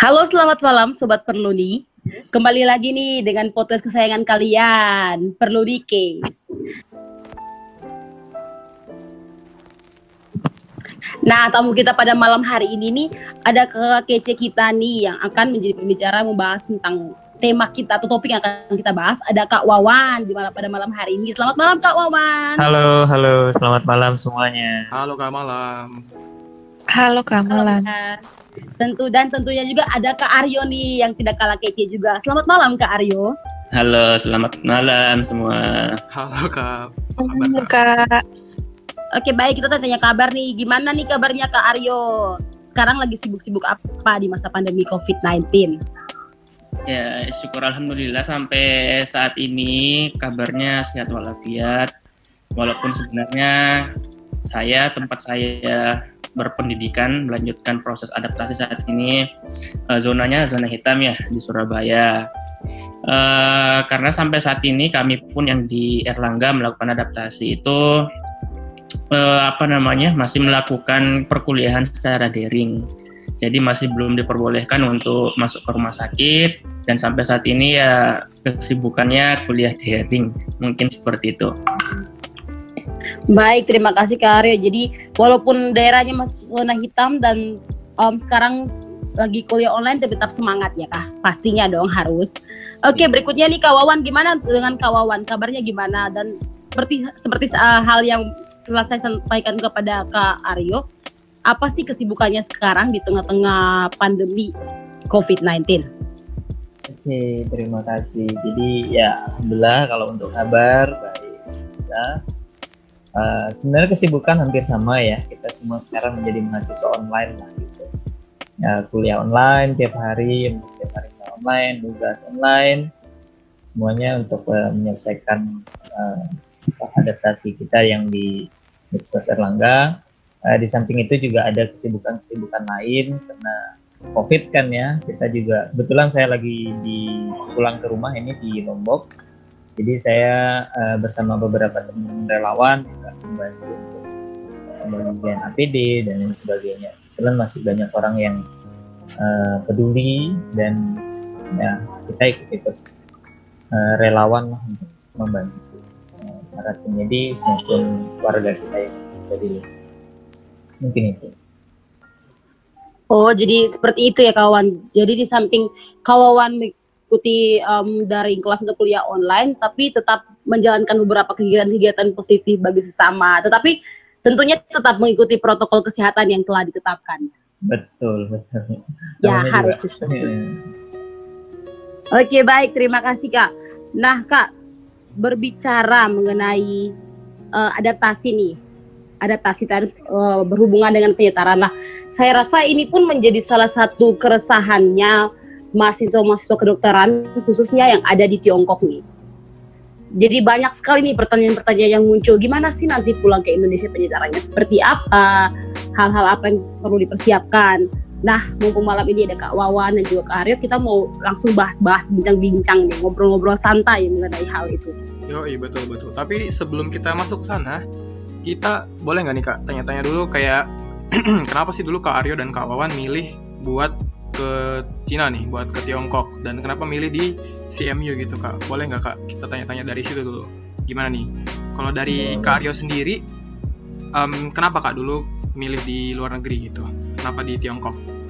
Halo, selamat malam Sobat Perluni. Kembali lagi nih dengan podcast kesayangan kalian, Perluni Case. Nah, tamu kita pada malam hari ini nih ada ke kece kita nih yang akan menjadi pembicara membahas tentang tema kita atau topik yang akan kita bahas. Ada Kak Wawan di malam pada malam hari ini. Selamat malam Kak Wawan. Halo, halo, selamat malam semuanya. Halo Kak Malam. Halo Kak Malam. Tentu dan tentunya juga ada Kak Aryo nih yang tidak kalah kece juga. Selamat malam Kak Aryo. Halo, selamat malam semua. Halo Kak. Apa kabar Halo Kak? Kak. Oke baik kita tanya kabar nih. Gimana nih kabarnya Kak Aryo? Sekarang lagi sibuk-sibuk apa di masa pandemi COVID-19? Ya, syukur alhamdulillah sampai saat ini kabarnya sehat walafiat. Walaupun sebenarnya saya tempat saya berpendidikan melanjutkan proses adaptasi saat ini eh, zonanya zona hitam ya di Surabaya. Eh, karena sampai saat ini kami pun yang di Erlangga melakukan adaptasi itu eh, apa namanya masih melakukan perkuliahan secara daring. Jadi masih belum diperbolehkan untuk masuk ke rumah sakit dan sampai saat ini ya kesibukannya kuliah daring. Mungkin seperti itu. Baik terima kasih Kak Aryo. Jadi walaupun daerahnya masih zona hitam dan em, sekarang lagi kuliah online tetap semangat ya Kak. Pastinya dong harus. Oke berikutnya nih Kak Wawan gimana dengan Kak Wawan? Kabarnya gimana? Dan seperti seperti uh, hal yang telah saya sampaikan kepada Kak Aryo, apa sih kesibukannya sekarang di tengah-tengah pandemi COVID-19? Oke, terima kasih. Jadi ya alhamdulillah kalau untuk kabar baik kita. Eh, sebenarnya kesibukan hampir sama ya. Kita semua sekarang menjadi mahasiswa online lah gitu. Ya, kuliah online tiap hari, tiap hari online, tugas online. Semuanya untuk eh, menyelesaikan eh, adaptasi kita yang di Universitas Erlangga. Eh, di samping itu juga ada kesibukan-kesibukan lain karena COVID kan ya, kita juga kebetulan saya lagi di pulang ke rumah ini di Lombok. Jadi saya eh, bersama beberapa teman relawan juga membantu pembagian APD dan lain sebagainya. Kebetulan masih banyak orang yang eh, peduli dan ya kita ikut-ikut eh, relawan lah untuk membantu eh, para penyedia maupun warga kita yang ada di luar. Mungkin itu. Oh, jadi seperti itu ya kawan. Jadi di samping kawan mengikuti em, dari kelas untuk kuliah online, tapi tetap menjalankan beberapa kegiatan-kegiatan positif bagi sesama. Tetapi tentunya tetap mengikuti protokol kesehatan yang telah ditetapkan. Betul, betul. Ya Namanya harus juga- seperti itu. Iya. Oke baik, terima kasih kak. Nah kak, berbicara mengenai eh, adaptasi nih, adaptasi tadi eh, berhubungan dengan penyetaraan lah. Saya rasa ini pun menjadi salah satu keresahannya mahasiswa-mahasiswa kedokteran khususnya yang ada di Tiongkok nih. Jadi banyak sekali nih pertanyaan-pertanyaan yang muncul. Gimana sih nanti pulang ke Indonesia penyetarannya seperti apa? Hal-hal apa yang perlu dipersiapkan? Nah, mumpung malam ini ada Kak Wawan dan juga Kak Aryo, kita mau langsung bahas-bahas, bincang-bincang nih, ngobrol-ngobrol santai mengenai hal itu. Yo, iya betul betul. Tapi sebelum kita masuk sana, kita boleh nggak nih Kak tanya-tanya dulu kayak kenapa sih dulu Kak Aryo dan Kak Wawan milih buat ke Cina nih, buat ke Tiongkok dan kenapa milih di CMU gitu Kak? Boleh nggak Kak kita tanya-tanya dari situ dulu? Gimana nih? Kalau dari Kak Aryo sendiri, em, kenapa Kak dulu milih di luar negeri gitu? Kenapa di Tiongkok?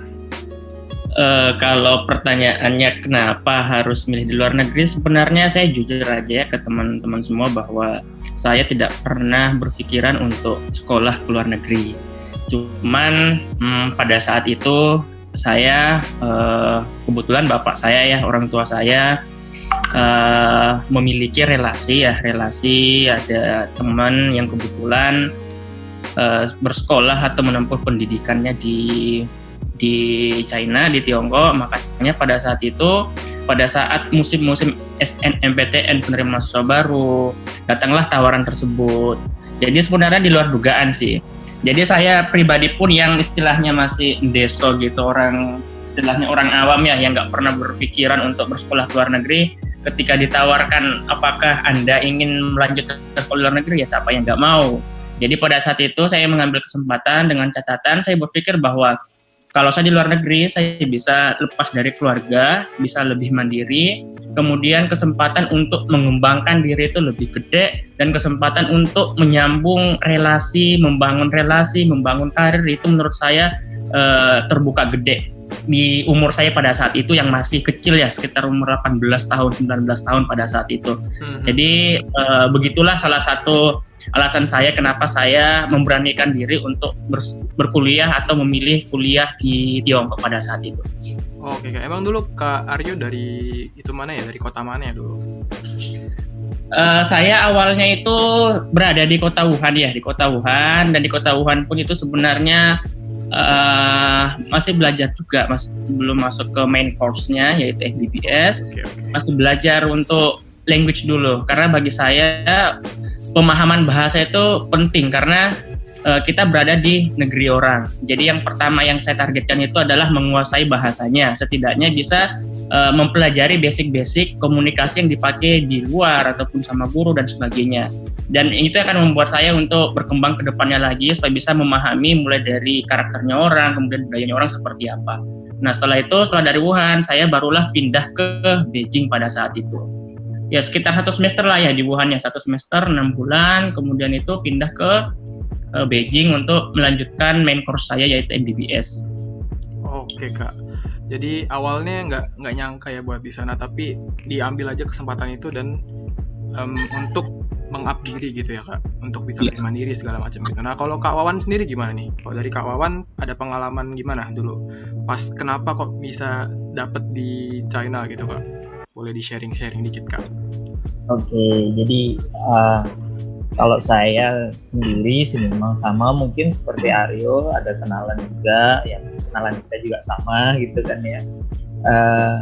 Eh, kalau pertanyaannya kenapa harus milih di luar negeri, sebenarnya saya jujur aja ya ke teman-teman semua bahwa saya tidak pernah berpikiran untuk sekolah ke luar negeri. Cuman hmm, pada saat itu saya eh, kebetulan bapak saya ya orang tua saya eh, memiliki relasi ya relasi ada teman yang kebetulan eh, bersekolah atau menempuh pendidikannya di di China di Tiongkok. Makanya pada saat itu pada saat musim-musim SNMPTN penerima mahasiswa baru datanglah tawaran tersebut. Jadi sebenarnya di luar dugaan sih jadi saya pribadi pun yang istilahnya masih deso gitu orang istilahnya orang awam ya yang nggak pernah berpikiran untuk bersekolah luar negeri. Ketika ditawarkan apakah anda ingin melanjutkan ke sekolah luar negeri? Ya siapa yang nggak mau. Jadi pada saat itu saya mengambil kesempatan dengan catatan saya berpikir bahwa kalau saya di luar negeri saya bisa lepas dari keluarga, bisa lebih mandiri, kemudian kesempatan untuk mengembangkan diri itu lebih gede dan kesempatan untuk menyambung relasi, membangun relasi, membangun karir itu menurut saya uh, terbuka gede di umur saya pada saat itu yang masih kecil ya sekitar umur 18 tahun 19 tahun pada saat itu. Hmm. Jadi uh, begitulah salah satu alasan saya kenapa saya memberanikan diri untuk ber berkuliah atau memilih kuliah di Tiongkok pada saat itu. Oke, Kak. Emang dulu Kak Aryo dari itu mana ya? Dari kota mana ya dulu? Uh, saya awalnya itu berada di kota Wuhan ya, di kota Wuhan dan di kota Wuhan pun itu sebenarnya uh, masih belajar juga mas belum masuk ke main course-nya yaitu MBBS okay, okay. masih belajar untuk language dulu karena bagi saya pemahaman bahasa itu penting karena uh, kita berada di negeri orang. Jadi yang pertama yang saya targetkan itu adalah menguasai bahasanya. Setidaknya bisa uh, mempelajari basic-basic komunikasi yang dipakai di luar ataupun sama guru dan sebagainya. Dan itu akan membuat saya untuk berkembang ke depannya lagi supaya bisa memahami mulai dari karakternya orang, kemudian budayanya orang seperti apa. Nah setelah itu, setelah dari Wuhan, saya barulah pindah ke Beijing pada saat itu. Ya sekitar satu semester lah ya di Wuhan ya, satu semester, enam bulan, kemudian itu pindah ke uh, Beijing untuk melanjutkan main course saya yaitu MBBS. Oke kak, jadi awalnya nggak nggak nyangka ya buat di sana tapi diambil aja kesempatan itu dan um, untuk mengap diri gitu ya kak. Untuk bisa lebih mandiri segala macam gitu. Nah kalau kak Wawan sendiri gimana nih? Kalau dari kak Wawan ada pengalaman gimana dulu? Pas kenapa kok bisa dapet di China gitu kak? Boleh di sharing sharing dikit kak. Oke jadi uh, kalau saya sendiri sih memang sama. Mungkin seperti Aryo ada kenalan juga. Yang kenalan kita juga sama gitu kan ya. Uh,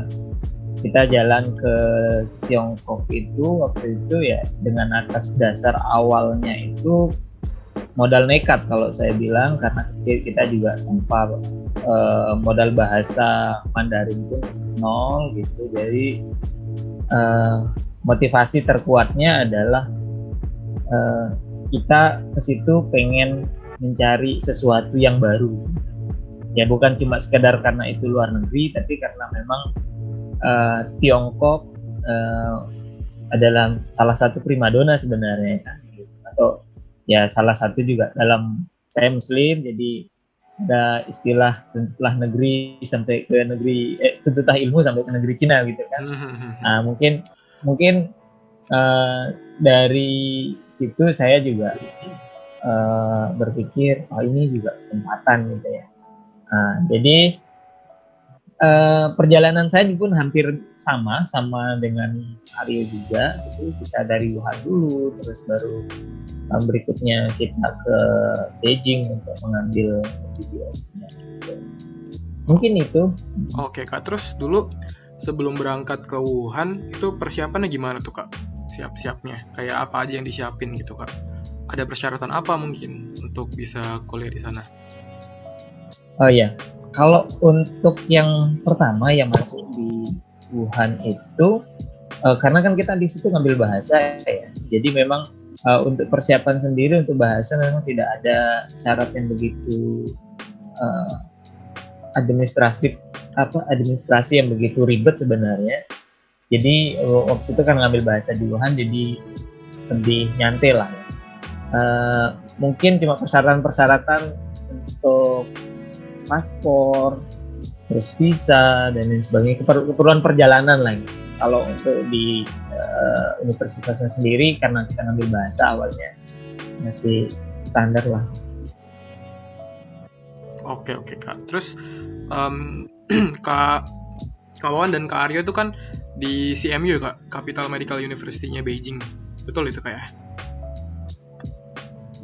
kita jalan ke Tiongkok itu waktu itu ya dengan atas dasar awalnya itu modal nekat kalau saya bilang karena kita juga tanpa uh, modal bahasa Mandarin pun nol gitu. Jadi uh, motivasi terkuatnya adalah uh, kita ke situ pengen mencari sesuatu yang baru. Ya bukan cuma sekedar karena itu luar negeri tapi karena memang uh, Tiongkok uh, adalah salah satu primadona sebenarnya kan. Atau ya salah satu juga dalam saya muslim jadi ada istilah tuntutlah negeri sampai ke negeri eh, tuntutlah ilmu sampai ke negeri Cina gitu kan. Nah mungkin mungkin uh, dari situ saya juga uh, berpikir oh ini juga kesempatan gitu ya Nah, jadi uh, perjalanan saya pun hampir sama sama dengan Aryo juga. Itu kita dari Wuhan dulu, terus baru um, berikutnya kita ke Beijing untuk mengambil MBBS-nya. Mungkin itu. Oke kak, terus dulu sebelum berangkat ke Wuhan itu persiapannya gimana tuh kak? Siap-siapnya, kayak apa aja yang disiapin gitu kak? Ada persyaratan apa mungkin untuk bisa kuliah di sana? Oh ya, kalau untuk yang pertama yang masuk di Wuhan itu, uh, karena kan kita di situ ngambil bahasa ya, jadi memang uh, untuk persiapan sendiri untuk bahasa memang tidak ada syarat yang begitu uh, administratif apa administrasi yang begitu ribet sebenarnya. Jadi uh, waktu itu kan ngambil bahasa di Wuhan, jadi lebih nyantai lah. Uh, mungkin cuma persyaratan-persyaratan untuk paspor, terus visa dan lain sebagainya keperluan perjalanan lagi. Kalau untuk di uh, universitasnya sendiri karena kita ngambil bahasa awalnya masih standar lah. Oke oke kak. Terus um, kak Kawan dan Kak Aryo itu kan di CMU kak, Capital Medical University-nya Beijing. Betul itu kak ya?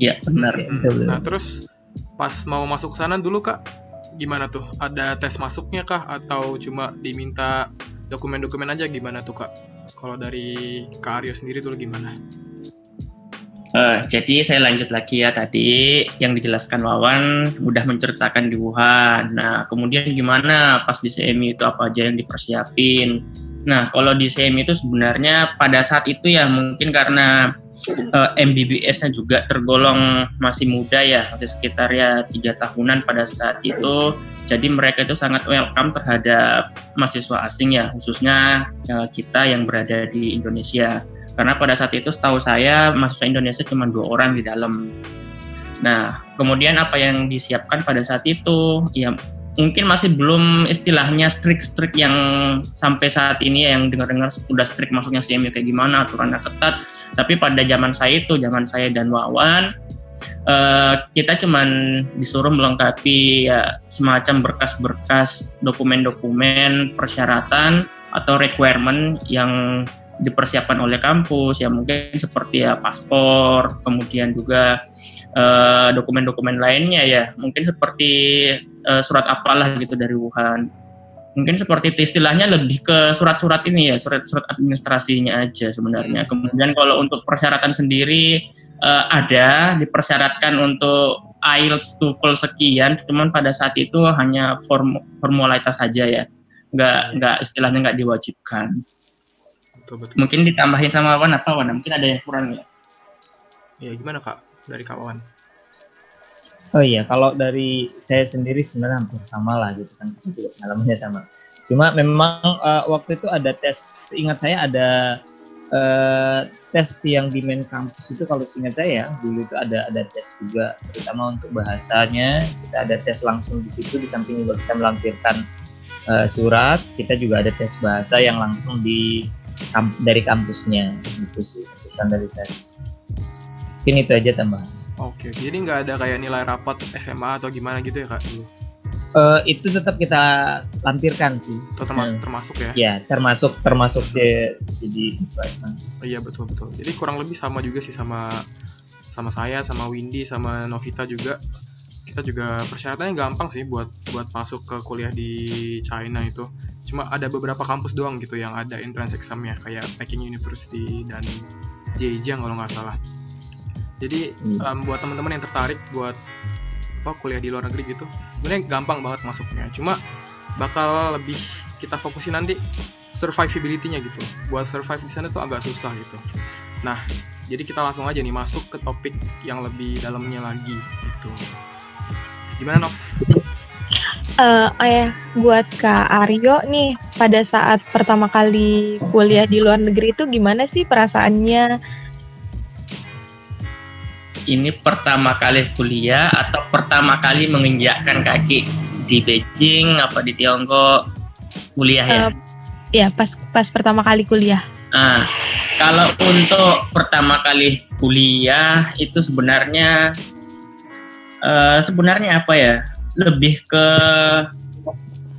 Iya benar. Hmm, nah terus pas mau masuk sana dulu kak gimana tuh? Ada tes masuknya kah atau cuma diminta dokumen-dokumen aja gimana tuh kak? Kalau dari Kak Aryo sendiri tuh gimana? Uh, jadi saya lanjut lagi ya tadi yang dijelaskan Wawan udah menceritakan di Wuhan. Nah kemudian gimana pas di CMI itu apa aja yang dipersiapin? Nah, kalau di CM itu sebenarnya pada saat itu ya mungkin karena uh, MBBS-nya juga tergolong masih muda ya, masih sekitar ya tiga tahunan pada saat itu. Jadi mereka itu sangat welcome terhadap mahasiswa asing ya, khususnya uh, kita yang berada di Indonesia. Karena pada saat itu setahu saya mahasiswa Indonesia cuma dua orang di dalam. Nah, kemudian apa yang disiapkan pada saat itu? Ya mungkin masih belum istilahnya strict-strict yang sampai saat ini ya yang dengar-dengar sudah strict masuknya CMU kayak gimana aturannya ketat. Tapi pada zaman saya itu zaman saya dan Wawan uh, kita cuman disuruh melengkapi ya semacam berkas-berkas dokumen-dokumen persyaratan atau requirement yang dipersiapkan oleh kampus. Ya mungkin seperti ya paspor kemudian juga eh, dokumen-dokumen uh, lainnya ya. Mungkin seperti uh, surat apalah gitu dari Wuhan mungkin seperti itu istilahnya lebih ke surat-surat ini ya surat-surat administrasinya aja sebenarnya kemudian kalau untuk persyaratan sendiri uh, ada dipersyaratkan untuk IELTS TOEFL sekian cuman pada saat itu hanya form formalitas saja ya nggak nggak istilahnya nggak diwajibkan betul, betul. Mungkin ditambahin sama Wan apa Wan? Mungkin ada yang kurang ya? Ya gimana kak dari kak Wan? Oh iya, kalau dari saya sendiri sebenarnya hampir sama lah gitu kan, pengalamannya sama. Cuma memang uh, waktu itu ada tes, ingat saya ada uh, tes yang di main kampus itu kalau ingat saya dulu itu ada ada tes juga, terutama untuk bahasanya. Kita ada tes langsung di situ di samping juga kita melampirkan uh, surat, kita juga ada tes bahasa yang langsung di kamp dari kampusnya. Gitu sih standarisasi mungkin itu aja tambahan oke jadi nggak ada kayak nilai rapat SMA atau gimana gitu ya kak Uh, itu tetap kita lampirkan sih. Itu termasuk, hmm. termasuk ya? Ya, termasuk termasuk di jadi oh, iya betul betul. Jadi kurang lebih sama juga sih sama sama saya, sama Windy, sama Novita juga. Kita juga persyaratannya gampang sih buat buat masuk ke kuliah di China itu cuma ada beberapa kampus doang gitu yang ada entrance examnya kayak Peking University dan Zhejiang kalau nggak salah jadi hmm. um, buat teman-teman yang tertarik buat apa kuliah di luar negeri gitu sebenarnya gampang banget masuknya cuma bakal lebih kita fokusin nanti survivability-nya gitu buat survive di sana tuh agak susah gitu nah jadi kita langsung aja nih masuk ke topik yang lebih dalamnya lagi gitu gimana Nov? uh, oh ya, buat Kak Aryo nih, pada saat pertama kali kuliah di luar negeri itu gimana sih perasaannya? Ini pertama kali kuliah atau pertama kali menginjakkan kaki di Beijing apa di Tiongkok kuliah ya? Uh, ya, pas pas pertama kali kuliah. Nah, kalau untuk pertama kali kuliah itu sebenarnya uh, sebenarnya apa ya? lebih ke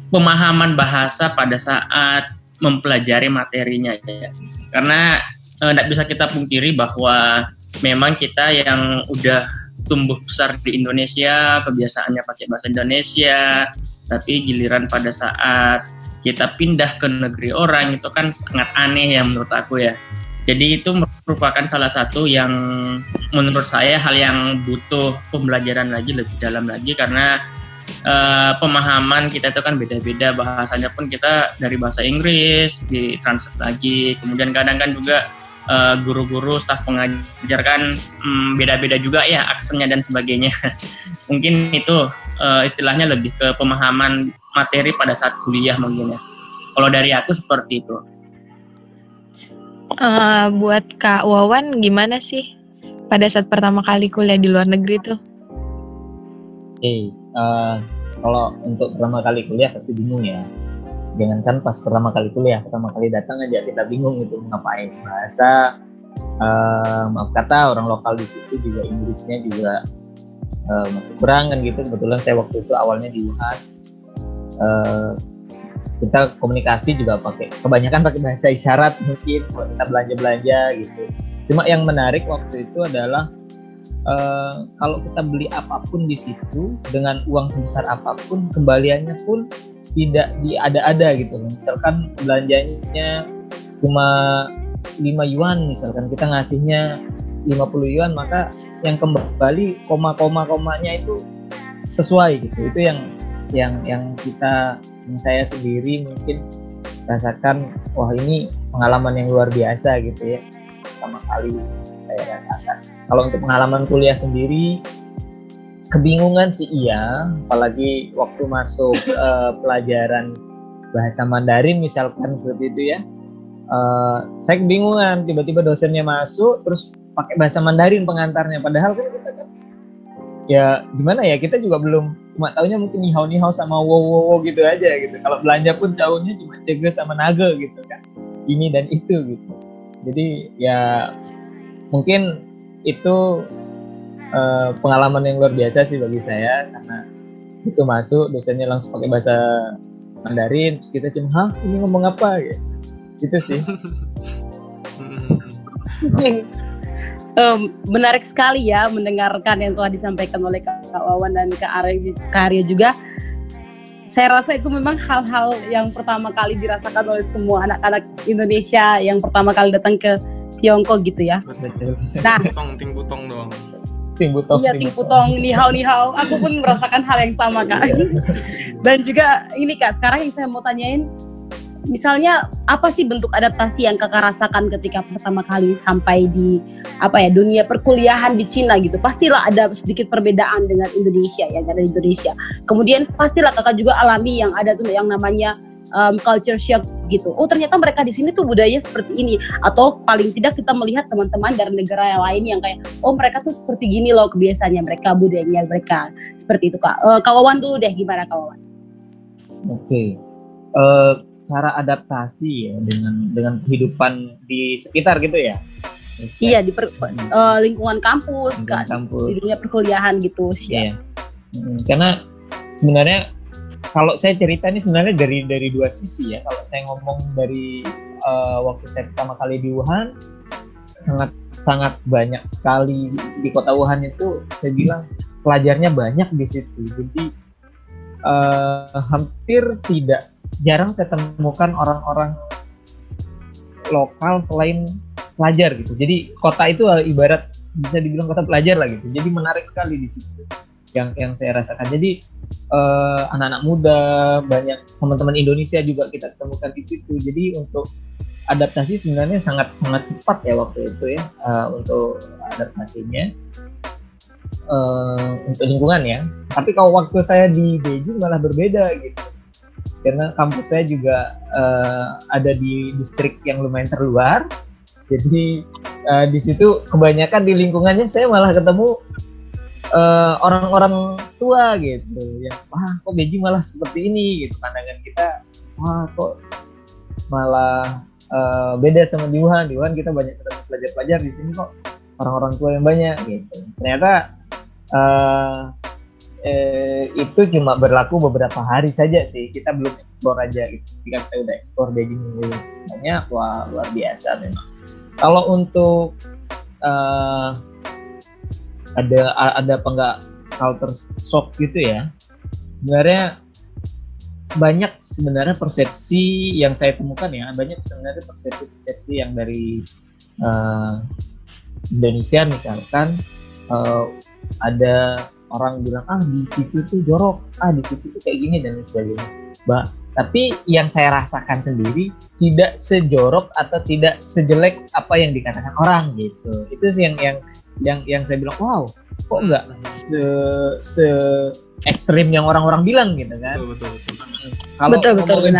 pemahaman bahasa pada saat mempelajari materinya ya. Karena tidak eh, bisa kita pungkiri bahwa memang kita yang udah tumbuh besar di Indonesia, kebiasaannya pakai bahasa Indonesia, tapi giliran pada saat kita pindah ke negeri orang itu kan sangat aneh ya menurut aku ya. Jadi itu merupakan salah satu yang menurut saya hal yang butuh pembelajaran lagi lebih dalam lagi karena uh, pemahaman kita itu kan beda-beda bahasanya pun kita dari bahasa Inggris di translate lagi kemudian kadang kan juga uh, guru-guru staf pengajar kan um, beda-beda juga ya aksennya dan sebagainya. Mungkin itu uh, istilahnya lebih ke pemahaman materi pada saat kuliah mungkin ya. Kalau dari aku seperti itu. Uh, buat Kak Wawan gimana sih pada saat pertama kali kuliah di luar negeri tuh? Hey, uh, kalau untuk pertama kali kuliah pasti bingung ya jangankan pas pertama kali kuliah pertama kali datang aja kita bingung gitu ngapain. Bahasa uh, maaf kata orang lokal di situ juga Inggrisnya juga uh, masih kurang kan gitu. Kebetulan saya waktu itu awalnya di Wuhan. Uh, kita komunikasi juga pakai kebanyakan pakai bahasa isyarat mungkin kalau kita belanja belanja gitu. Cuma yang menarik waktu itu adalah uh, kalau kita beli apa pun di situ dengan uang sebesar apa pun kembaliannya pun tidak diada-ada gitu. Misalkan belanjanya cuma 5 yuan misalkan kita ngasihnya 50 yuan maka yang kembali koma-koma komanya itu sesuai gitu. Itu yang yang yang kita yang saya sendiri mungkin rasakan wah ini pengalaman yang luar biasa gitu ya pertama kali saya rasakan. Kalau untuk pengalaman kuliah sendiri kebingungan sih iya. Apalagi waktu masuk uh, pelajaran bahasa Mandarin misalkan seperti itu ya. Uh, saya kebingungan tiba-tiba dosennya masuk terus pakai bahasa Mandarin pengantarnya. Padahal kan kita kan ya gimana ya kita juga belum cuma taunya mungkin nihau nihau sama wow wow, wow gitu aja gitu. Kalau belanja pun tahunya cuma cege sama naga gitu kan. Ini dan itu gitu. Jadi ya mungkin itu uh, pengalaman yang luar biasa sih bagi saya karena itu masuk dosennya langsung pakai bahasa Mandarin terus kita cuma hah ini ngomong apa? Gitu. Itu sih. Um, menarik sekali ya mendengarkan yang telah disampaikan oleh Kak Wawan dan Kak Arya juga. Saya rasa itu memang hal-hal yang pertama kali dirasakan oleh semua anak-anak Indonesia yang pertama kali datang ke Tiongkok gitu ya. Nah, ting ting butong doang ting butong iya ting butong nihau nihau aku pun merasakan hal yang sama kak. Dan juga ini kak sekarang yang saya mau tanyain misalnya apa sih bentuk adaptasi yang kakak rasakan ketika pertama kali sampai di apa ya dunia perkuliahan di Cina gitu? Pastilah ada sedikit perbedaan dengan Indonesia ya dari Indonesia. Kemudian pastilah kakak juga alami yang ada tuh yang namanya um, culture shock gitu. Oh ternyata mereka di sini tuh budaya seperti ini. Atau paling tidak kita melihat teman-teman dari negara yang lain yang kayak oh mereka tuh seperti gini loh kebiasaannya mereka budayanya mereka seperti itu kak. Uh, kawawan dulu deh gimana kawawan? Oke. Okay. Uh, eh, cara adaptasi ya dengan dengan kehidupan di sekitar gitu ya. iya di per, uh, lingkungan kampus, lingkungan kampus. di dunia perkuliahan gitu sih. Iya. Hmm, karena sebenarnya kalau saya cerita ini sebenarnya dari dari dua sisi ya. Kalau saya ngomong dari uh, waktu saya pertama kali di Wuhan, sangat sangat banyak sekali di kota Wuhan itu saya bilang pelajarnya banyak di situ. Jadi uh, hampir tidak jarang saya temukan orang-orang lokal selain pelajar gitu. Jadi kota itu ibarat bisa dibilang kota pelajar lah gitu. Jadi menarik sekali di situ yang yang saya rasakan. Jadi eh, anak-anak muda, banyak teman-teman Indonesia juga kita temukan di situ. Jadi untuk adaptasi sebenarnya sangat sangat cepat ya waktu itu ya uh, untuk adaptasinya uh, untuk lingkungan ya. Tapi kalau waktu saya di Beijing malah berbeda gitu. Karena kampus saya juga uh, ada di distrik yang lumayan terluar. Jadi uh, di situ kebanyakan di lingkungannya saya malah ketemu orang orang-orang tua gitu. Yang wah kok Beijing malah seperti ini? Gitu pandangan kita wah kok malah uh, beda sama di Wuhan. Di Wuhan kita banyak ketemu pelajar-pelajar di sini kok orang-orang tua yang banyak. Gitu. Ternyata uh, eh, itu cuma berlaku beberapa hari saja sih. Kita belum eksplor aja gitu. Jika kita udah eksplor Beijing banyak wah luar biasa memang. Kalau untuk uh, ada ada apa enggak culture shock gitu ya. Sebenarnya banyak sebenarnya persepsi yang saya temukan ya. Banyak sebenarnya persepsi-persepsi yang dari uh, Indonesia misalkan uh, ada orang bilang ah di situ tuh jorok ah di situ tuh kayak gini dan sebagainya. Mbak tapi yang saya rasakan sendiri tidak sejorok atau tidak sejelek apa yang dikatakan orang gitu. Itu sih yang yang yang yang saya bilang wow kok enggak se se ekstrim yang orang-orang bilang gitu kan. Betul betul betul. Kalau betul, betul, ngomongin,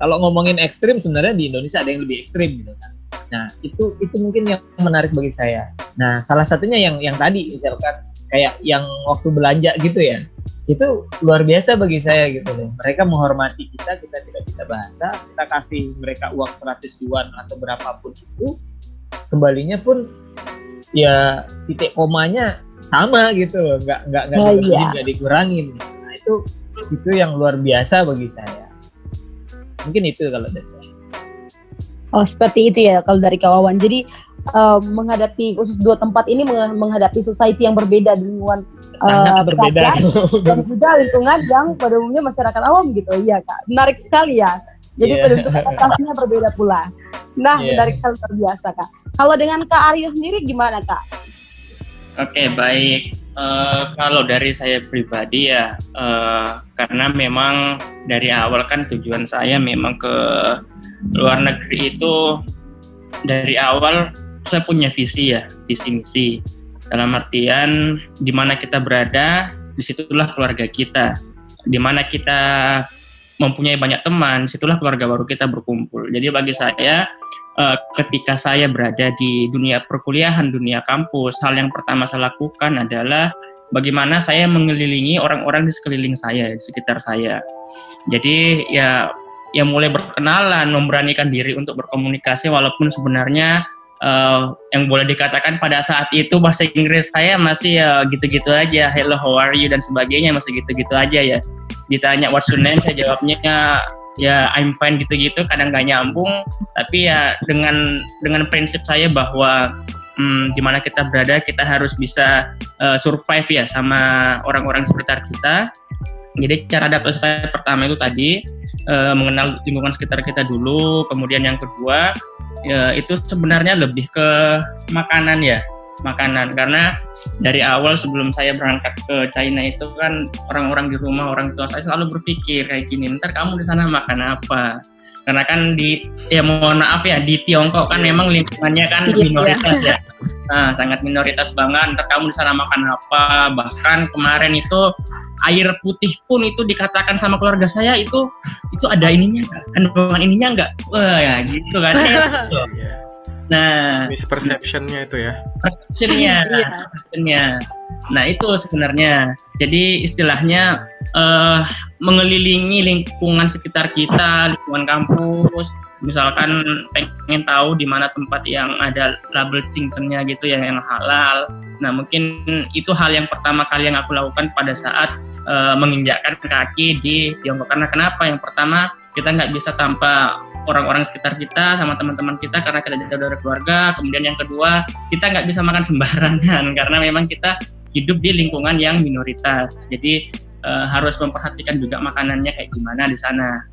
kalau ngomongin ekstrim sebenarnya di Indonesia ada yang lebih ekstrim gitu kan. Nah itu itu mungkin yang menarik bagi saya. Nah salah satunya yang yang tadi misalkan kayak yang waktu belanja gitu ya. Itu luar biasa bagi saya gitu loh. Mereka menghormati kita, kita tidak bisa bahasa, kita kasih mereka uang 100 yuan atau berapapun itu, kembalinya pun ya titik komanya sama gitu loh nggak nggak nggak oh, iya. nggak dikurangin. Nah itu itu yang luar biasa bagi saya. Mungkin itu kalau dari saya. Oh seperti itu ya kalau dari kawan jadi uh, menghadapi khusus dua tempat ini menghadapi society yang berbeda di lingkungan sangat uh, berbeda. dan juga lingkungan yang pada umumnya masyarakat awam gitu. Iya kak. Menarik sekali ya. Jadi yeah. bentuk adaptasinya berbeda pula. Nah yeah. menarik sekali terbiasa kak. Kalau dengan Kak Aryo sendiri gimana Kak? Oke, baik. Uh, kalau dari saya pribadi ya, uh, karena memang dari awal kan tujuan saya memang ke luar negeri itu dari awal saya punya visi ya, visi misi. Dalam artian di mana kita berada, di situlah keluarga kita. Di mana kita mempunyai banyak teman, situlah keluarga baru kita berkumpul. Jadi bagi saya uh, ketika saya berada di dunia perkuliahan, dunia kampus, hal yang pertama saya lakukan adalah bagaimana saya mengelilingi orang-orang di sekeliling saya, di sekitar saya. Jadi ya ya mulai berkenalan, memberanikan diri untuk berkomunikasi walaupun sebenarnya uh, yang boleh dikatakan pada saat itu bahasa Inggris saya masih ya gitu-gitu aja, hello how are you? Dan sebagainya masih gitu-gitu aja ya. Ditanya what's your name? Saya jawabnya ya I'm fine gitu-gitu. Kadang nggak nyambung. Tapi ya dengan dengan prinsip saya bahwa hmm, di mana kita berada kita harus bisa uh, survive ya sama orang-orang sekitar kita jadi cara adaptasi saya pertama itu tadi uh, mengenal lingkungan sekitar kita dulu kemudian yang kedua ya, itu sebenarnya lebih ke makanan ya makanan. Karena dari awal sebelum saya berangkat ke China itu kan orang-orang di rumah orang tua saya selalu berpikir kayak gini ntar kamu di sana makan apa karena kan di ya mohon maaf ya di Tiongkok kan memang lingkungannya kan iya, minoritas iya. ya. Nah, sangat minoritas banget. Ntar kamu di sana makan apa. Bahkan kemarin itu air putih pun itu dikatakan sama keluarga saya itu itu ada ininya kandungan ininya enggak wah ya gitu kan. Ya, Nah, misperceptionnya itu ya. Perceptionnya, iya. perceptionnya. Nah itu sebenarnya. Jadi istilahnya uh, mengelilingi lingkungan sekitar kita, lingkungan kampus. Misalkan pengen tahu di mana tempat yang ada label cincangnya gitu ya yang halal. Nah mungkin itu hal yang pertama kali yang aku lakukan pada saat uh, menginjakkan kaki di Tiongkok. Karena kenapa? Yang pertama kita nggak bisa tanpa orang-orang sekitar kita sama teman-teman kita karena kita jauh dari keluarga. Kemudian yang kedua, kita nggak bisa makan sembarangan karena memang kita hidup di lingkungan yang minoritas. Jadi uh, harus memperhatikan juga makanannya kayak gimana di sana.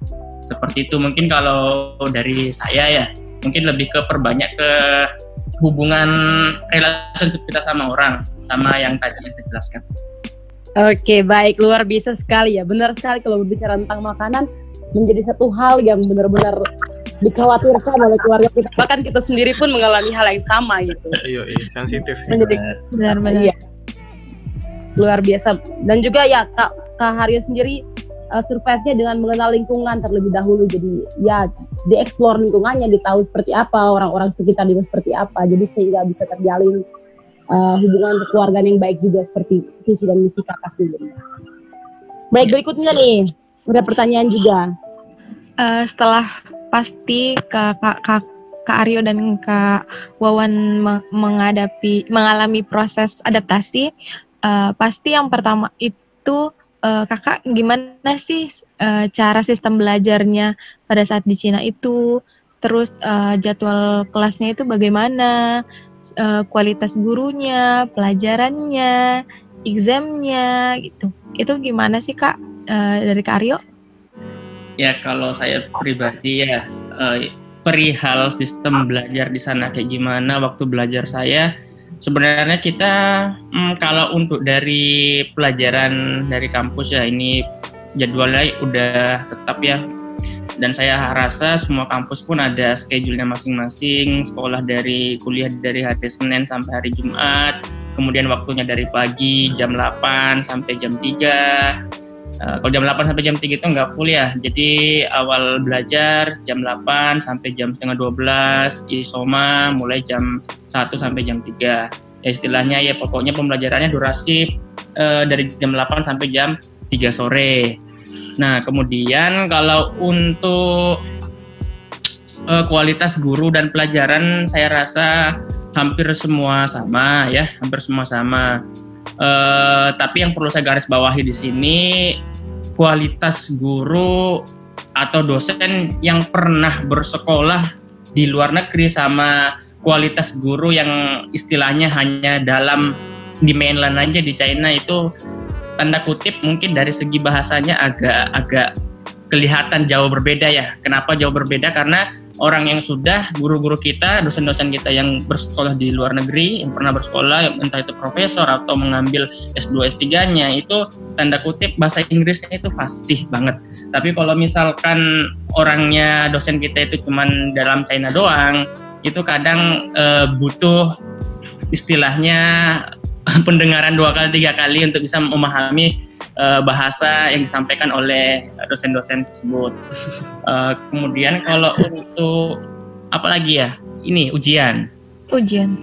Seperti itu mungkin kalau dari saya ya, mungkin lebih ke perbanyak ke hubungan relationship kita sama orang, sama yang tadi saya jelaskan. Oke, baik luar biasa sekali ya. Benar sekali kalau berbicara tentang makanan, menjadi satu hal yang benar-benar dikhawatirkan oleh keluarga kita. Bahkan kita sendiri pun mengalami hal yang sama gitu. Iya iya sensitif sih menjadi benar-benar. Iya. luar biasa. Dan juga ya kak kak Haryo sendiri uh, survive-nya dengan mengenal lingkungan terlebih dahulu. Jadi ya dieksplor lingkungannya ditahu seperti apa orang-orang sekitar dia seperti apa. Jadi sehingga bisa terjalin uh, hubungan keluarga yang baik juga seperti visi dan misi kakak sendiri. Baik berikutnya nih ada pertanyaan juga. Uh, setelah pasti Kak, Kak, Kak, Aryo dan Kak Wawan menghadapi mengalami proses adaptasi, uh, pasti yang pertama itu uh, kakak gimana sih uh, cara sistem belajarnya pada saat di Cina itu, terus uh, jadwal kelasnya itu bagaimana, uh, kualitas gurunya, pelajarannya, examnya gitu. Itu gimana sih kak? uh, dari Kak Aryo? Ya kalau saya pribadi ya uh, perihal sistem belajar di sana kayak gimana waktu belajar saya sebenarnya kita hmm, kalau untuk dari pelajaran dari kampus ya ini jadwalnya udah tetap ya dan saya rasa semua kampus pun ada schedule-nya masing-masing sekolah dari kuliah dari hari Senin sampai hari Jumat kemudian waktunya dari pagi jam 8 sampai jam 3 Uh, kalau jam 8 sampai jam 3 itu nggak full ya. Jadi awal belajar jam 8 sampai jam setengah 12, isoma mulai jam 1 sampai jam 3. Ya istilahnya ya pokoknya pembelajarannya durasi uh, dari jam 8 sampai jam 3 sore. Nah, kemudian kalau untuk uh, kualitas guru dan pelajaran saya rasa hampir semua sama ya, hampir semua sama Uh, tapi yang perlu saya garis bawahi di sini kualitas guru atau dosen yang pernah bersekolah di luar negeri sama kualitas guru yang istilahnya hanya dalam di mainland aja di China itu tanda kutip mungkin dari segi bahasanya agak agak kelihatan jauh berbeda ya. Kenapa jauh berbeda? Karena orang yang sudah guru-guru kita, dosen-dosen kita yang bersekolah di luar negeri, yang pernah bersekolah, entah itu profesor atau mengambil S2, S3-nya, itu tanda kutip bahasa Inggrisnya itu fasih banget. Tapi kalau misalkan orangnya dosen kita itu cuma dalam China doang, itu kadang uh, butuh istilahnya pendengaran dua kali tiga kali untuk bisa memahami uh, bahasa yang disampaikan oleh dosen-dosen tersebut. Uh, kemudian kalau untuk apa lagi ya? Ini ujian. Ujian.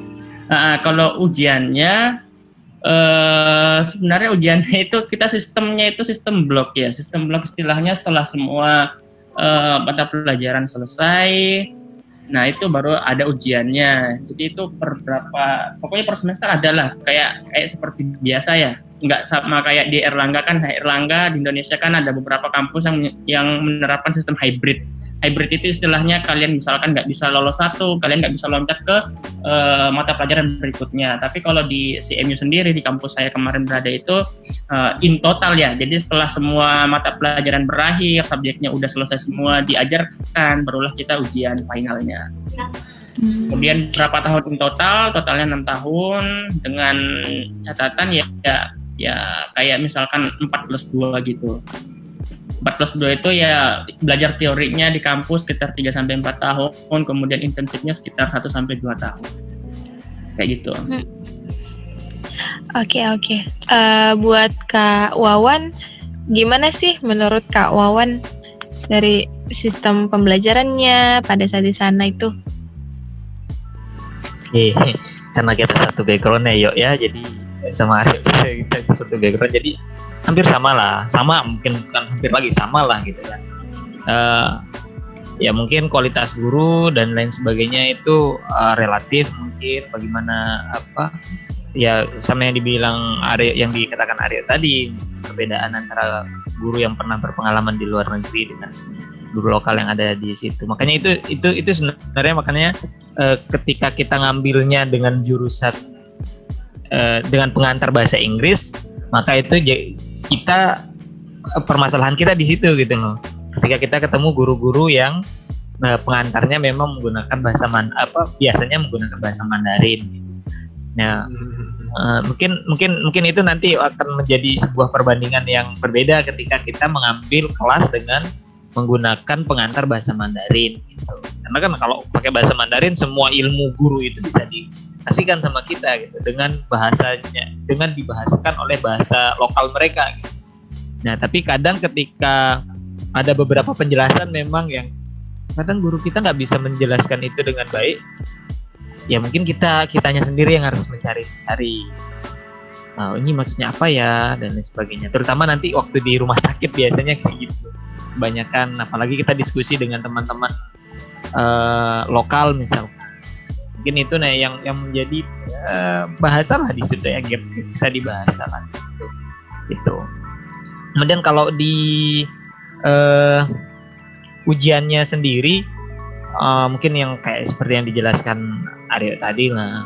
Uh, kalau ujiannya uh, sebenarnya ujiannya itu kita sistemnya itu sistem blok ya. Sistem blok istilahnya setelah semua uh, mata pelajaran selesai, Nah itu baru ada ujiannya. Jadi itu per berapa, pokoknya per semester adalah kayak kayak seperti biasa ya. Nggak sama kayak di Erlangga kan, Erlangga di Indonesia kan ada beberapa kampus yang yang menerapkan sistem hybrid hybrid itu istilahnya kalian misalkan nggak bisa lolos satu, kalian nggak bisa loncat ke uh, mata pelajaran berikutnya. Tapi kalau di CMU sendiri di kampus saya kemarin berada itu uh, in total ya. Jadi setelah semua mata pelajaran berakhir, subjeknya udah selesai semua diajarkan, barulah kita ujian finalnya. Hmm. Kemudian berapa tahun in total? Totalnya enam tahun dengan catatan ya ya, ya kayak misalkan 4 plus 2 gitu. 4 plus 2 itu ya belajar teorinya di kampus sekitar 3 sampai 4 tahun, kemudian intensifnya sekitar 1 sampai 2 tahun. Kayak gitu. Oke, hmm. oke. Okay, okay. uh, eh, buat Kak Wawan, gimana sih menurut Kak Wawan dari sistem pembelajarannya pada saat di sana itu? Oke, karena kita satu background ya, yuk ya, jadi sama Arif kita satu background, jadi hampir sama lah. Sama mungkin bukan hampir lagi sama lah gitu kan uh, ya mungkin kualitas guru dan lain sebagainya itu uh, relatif mungkin bagaimana apa ya sama yang dibilang Aryo yang dikatakan Aryo tadi perbedaan antara guru yang pernah berpengalaman di luar negeri dengan guru lokal yang ada di situ. Makanya itu itu itu sebenarnya makanya uh, ketika kita ngambilnya dengan jurusan uh, dengan pengantar bahasa Inggris maka itu kita eh, permasalahan kita di situ gitu loh ketika kita ketemu guru-guru yang uh, pengantarnya memang menggunakan bahasa man apa biasanya menggunakan bahasa Mandarin. Nah uh, mungkin mungkin mungkin itu nanti akan menjadi sebuah perbandingan yang berbeda ketika kita mengambil kelas dengan menggunakan pengantar bahasa Mandarin gitu. Karena kan kalau pakai bahasa Mandarin semua ilmu guru itu bisa di kasihkan sama kita gitu dengan bahasanya dengan dibahasakan oleh bahasa lokal mereka gitu. Nah, tapi kadang ketika ada beberapa penjelasan memang yang kadang guru kita nggak bisa menjelaskan itu dengan baik. Ya mungkin kita kitanya sendiri yang harus mencari-cari. Oh, ini maksudnya apa ya dan sebagainya. Terutama nanti waktu di rumah sakit biasanya kayak gitu. Kebanyakan apalagi kita diskusi dengan teman-teman uh, lokal misalkan mungkin itu nah yang yang menjadi uh, bahasa lah di situ ya gap kita di bahasa situ itu kemudian kalau di uh, ujiannya sendiri uh, mungkin yang kayak seperti yang dijelaskan Aryo tadi lah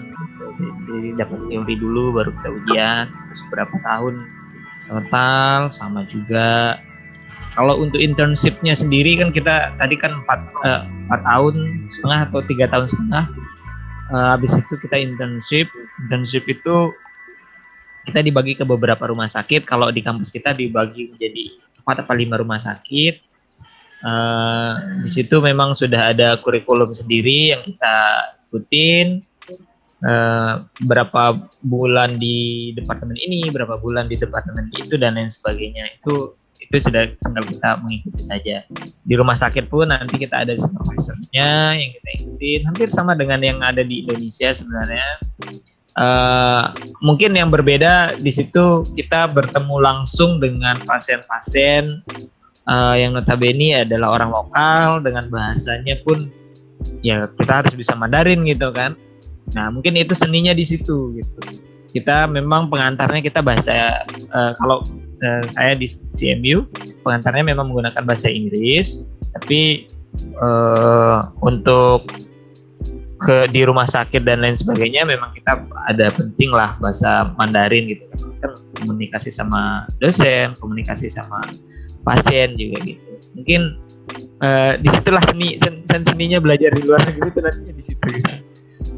jadi dapat teori dulu baru kita ujian terus berapa tahun total sama juga kalau untuk internshipnya sendiri kan kita tadi kan empat uh, empat tahun setengah atau tiga tahun setengah uh, habis itu kita internship. Internship itu kita dibagi ke beberapa rumah sakit. Kalau di kampus kita dibagi menjadi empat atau lima rumah sakit. Uh, di situ memang sudah ada kurikulum sendiri yang kita ikutin. Uh, berapa bulan di departemen ini berapa bulan di departemen itu dan lain sebagainya. Itu itu sudah tinggal kita mengikuti saja. Di rumah sakit pun nanti kita ada supervisornya yang kita ikutin. Hampir sama dengan yang ada di Indonesia sebenarnya. Uh, mungkin yang berbeda di situ kita bertemu langsung dengan pasien-pasien uh, yang notabene adalah orang lokal dengan bahasanya pun ya kita harus bisa Mandarin gitu kan. Nah mungkin itu seninya di situ gitu. Kita memang pengantarnya kita bahasa uh, kalau uh, saya di CMU pengantarnya memang menggunakan bahasa Inggris tapi uh, untuk ke di rumah sakit dan lain sebagainya memang kita ada penting lah bahasa Mandarin gitu kan komunikasi sama dosen komunikasi sama pasien juga gitu mungkin uh, di situlah seni sen, sen seninya belajar di luar negeri itu nantinya di situ gitu.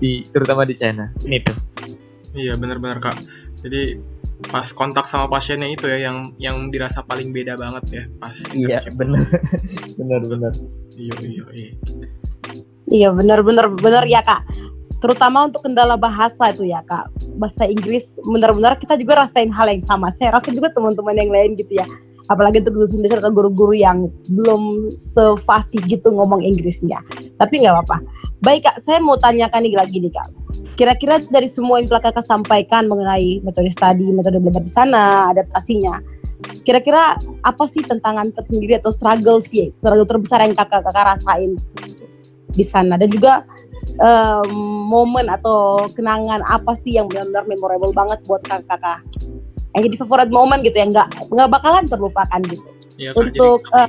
di terutama di China ini tuh Iya benar-benar kak. Jadi pas kontak sama pasiennya itu ya yang yang dirasa paling beda banget ya pas iya benar benar benar Iya iya iya. Iya benar-benar benar ya kak. Terutama untuk kendala bahasa itu ya kak. Bahasa Inggris benar-benar kita juga rasain hal yang sama. Saya rasa juga teman-teman yang lain gitu ya. Apalagi untuk guru Indonesia atau guru-guru yang belum sefasih gitu ngomong Inggrisnya. Tapi nggak apa-apa. Baik kak, saya mau tanyakan nih lagi nih kak. Kira-kira dari semua yang telah kakak sampaikan mengenai metode studi, metode belajar di sana, adaptasinya, kira-kira apa sih tantangan tersendiri atau struggle sih, struggle terbesar yang kakak kakak rasain di sana dan juga um, momen atau kenangan apa sih yang benar-benar memorable banget buat kakak-kakak yang jadi favorit momen gitu yang nggak nggak bakalan terlupakan gitu Iya kak. untuk eh,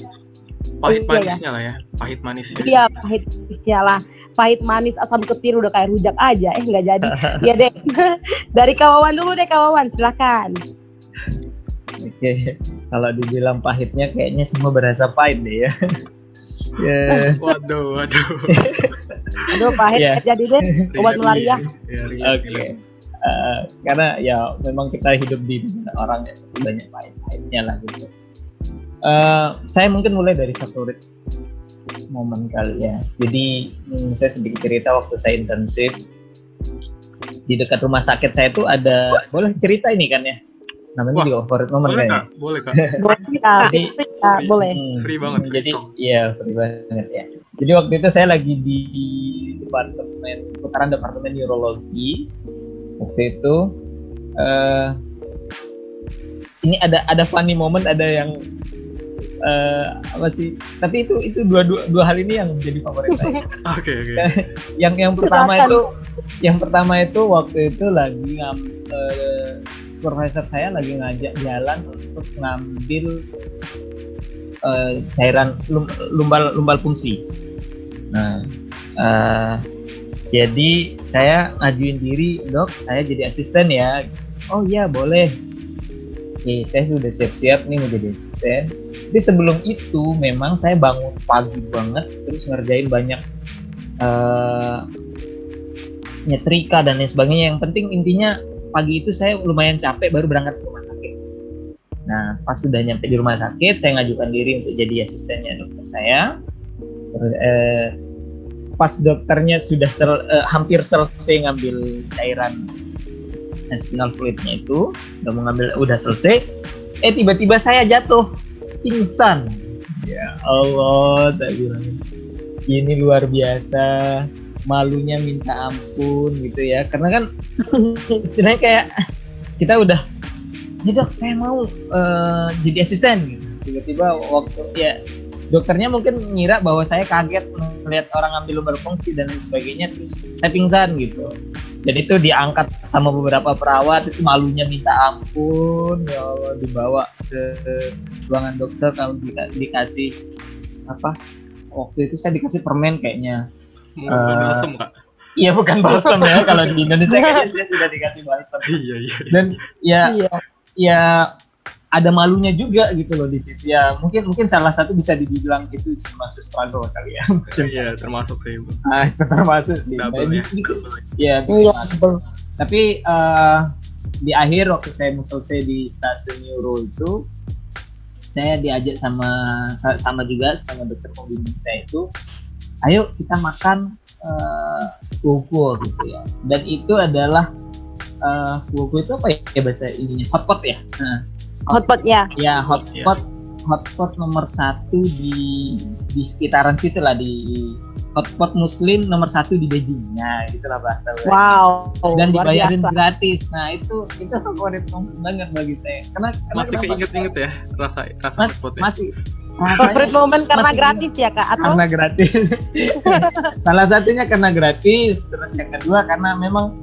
Jadi pahit iya, manisnya lah ya. Pahit manisnya. iya pahit manisnya lah pahit manis asam ketir udah kayak rujak aja eh nggak jadi ya deh dari kawawan dulu deh kawawan silakan oke kalau dibilang pahitnya kayaknya semua berasa pahit deh ya ya Waduh waduh. aduh pahit Iya. jadi deh obat malaria. Iya, Oke. Eh, karena ya memang kita hidup di dunia orang ya pasti banyak pahit-pahitnya lah gitu. Eh, saya mungkin mulai dari favorit momen kali ya. Jadi hmm, saya sedikit cerita waktu saya internship di dekat rumah sakit saya itu ada boleh cerita ini kan ya? Namanya Wah, juga favorit momen Boleh kak? Boleh kak. boleh kak Jadi- Kak, boleh Hmm, Free banget, free Jadi talk. iya free banget ya. Jadi waktu itu saya lagi di departemen putaran departemen neurologi. Waktu itu eh ini ada ada funny moment, ada yang eh apa sih? Tapi itu itu dua dua, dua hal ini yang menjadi favorit saya. Oke oke. yang yang pertama itu yang pertama itu waktu itu lagi ngam eh, supervisor saya lagi ngajak jalan untuk ngambil eh, cairan lum, lumbal lumbal fungsi. Nah, eh, jadi saya ngajuin diri dok, saya jadi asisten ya. Oh iya boleh. Oke, saya sudah siap-siap nih menjadi asisten. Jadi sebelum itu memang saya bangun pagi banget, terus ngerjain banyak eh nyetrika dan lain sebagainya. Yang penting intinya pagi itu saya lumayan capek baru berangkat ke rumah sakit. Nah, pas sudah nyampe di rumah sakit, saya ngajukan diri untuk jadi asistennya dokter saya. Terus, eh, pas dokternya sudah sel- eh, hampir selesai ngambil cairan spinal fluidnya itu, udah mau ngambil, udah selesai, eh tiba-tiba saya jatuh. Pingsan. Ya Allah, tak bilang. Ini luar biasa. Malunya minta ampun gitu ya. Karena kan istilahnya kayak kita udah ya dok saya mau eh, jadi asisten. Tiba-tiba waktu ya dokternya mungkin ngira bahwa saya kaget melihat orang ambil lumbar fungsi dan lain sebagainya terus saya pingsan gitu dan itu diangkat sama beberapa perawat itu malunya minta ampun ya Allah dibawa ke ruangan dokter kalau dika- dikasih apa waktu itu saya dikasih permen kayaknya balsam kak? Iya bukan balsam ya kalau di Indonesia kayaknya saya sudah dikasih balsam Iya iya. dan ya iya ya ada malunya juga gitu loh di situ. Ya mungkin mungkin salah satu bisa dibilang itu termasuk struggle kali ya. Mungkin Iya termasuk sih. ah termasuk sih. Double Nah, ya. ya iya tapi eh, di akhir waktu saya mau selesai di stasiun neuro itu saya diajak sama sa- sama juga sama dokter pembimbing saya itu ayo kita makan uh, kuku gitu ya. Dan itu adalah uh, kuku itu apa ya bahasa ininya? Hotpot ya? Nah, hotpot ya ya hotpot hotpot nomor satu di di sekitaran situ lah di hotpot muslim nomor satu di Beijing nah itulah bahasa wow dan dibayarin biasa. gratis. Nah itu itu favorit banget bagi saya. Karena, karena Masih keinget-inget ya rasa rasa Mas, hotpotnya. masih favorit momen karena masih- gratis ya kak atau karena gratis. Salah satunya karena gratis, terus yang kedua karena memang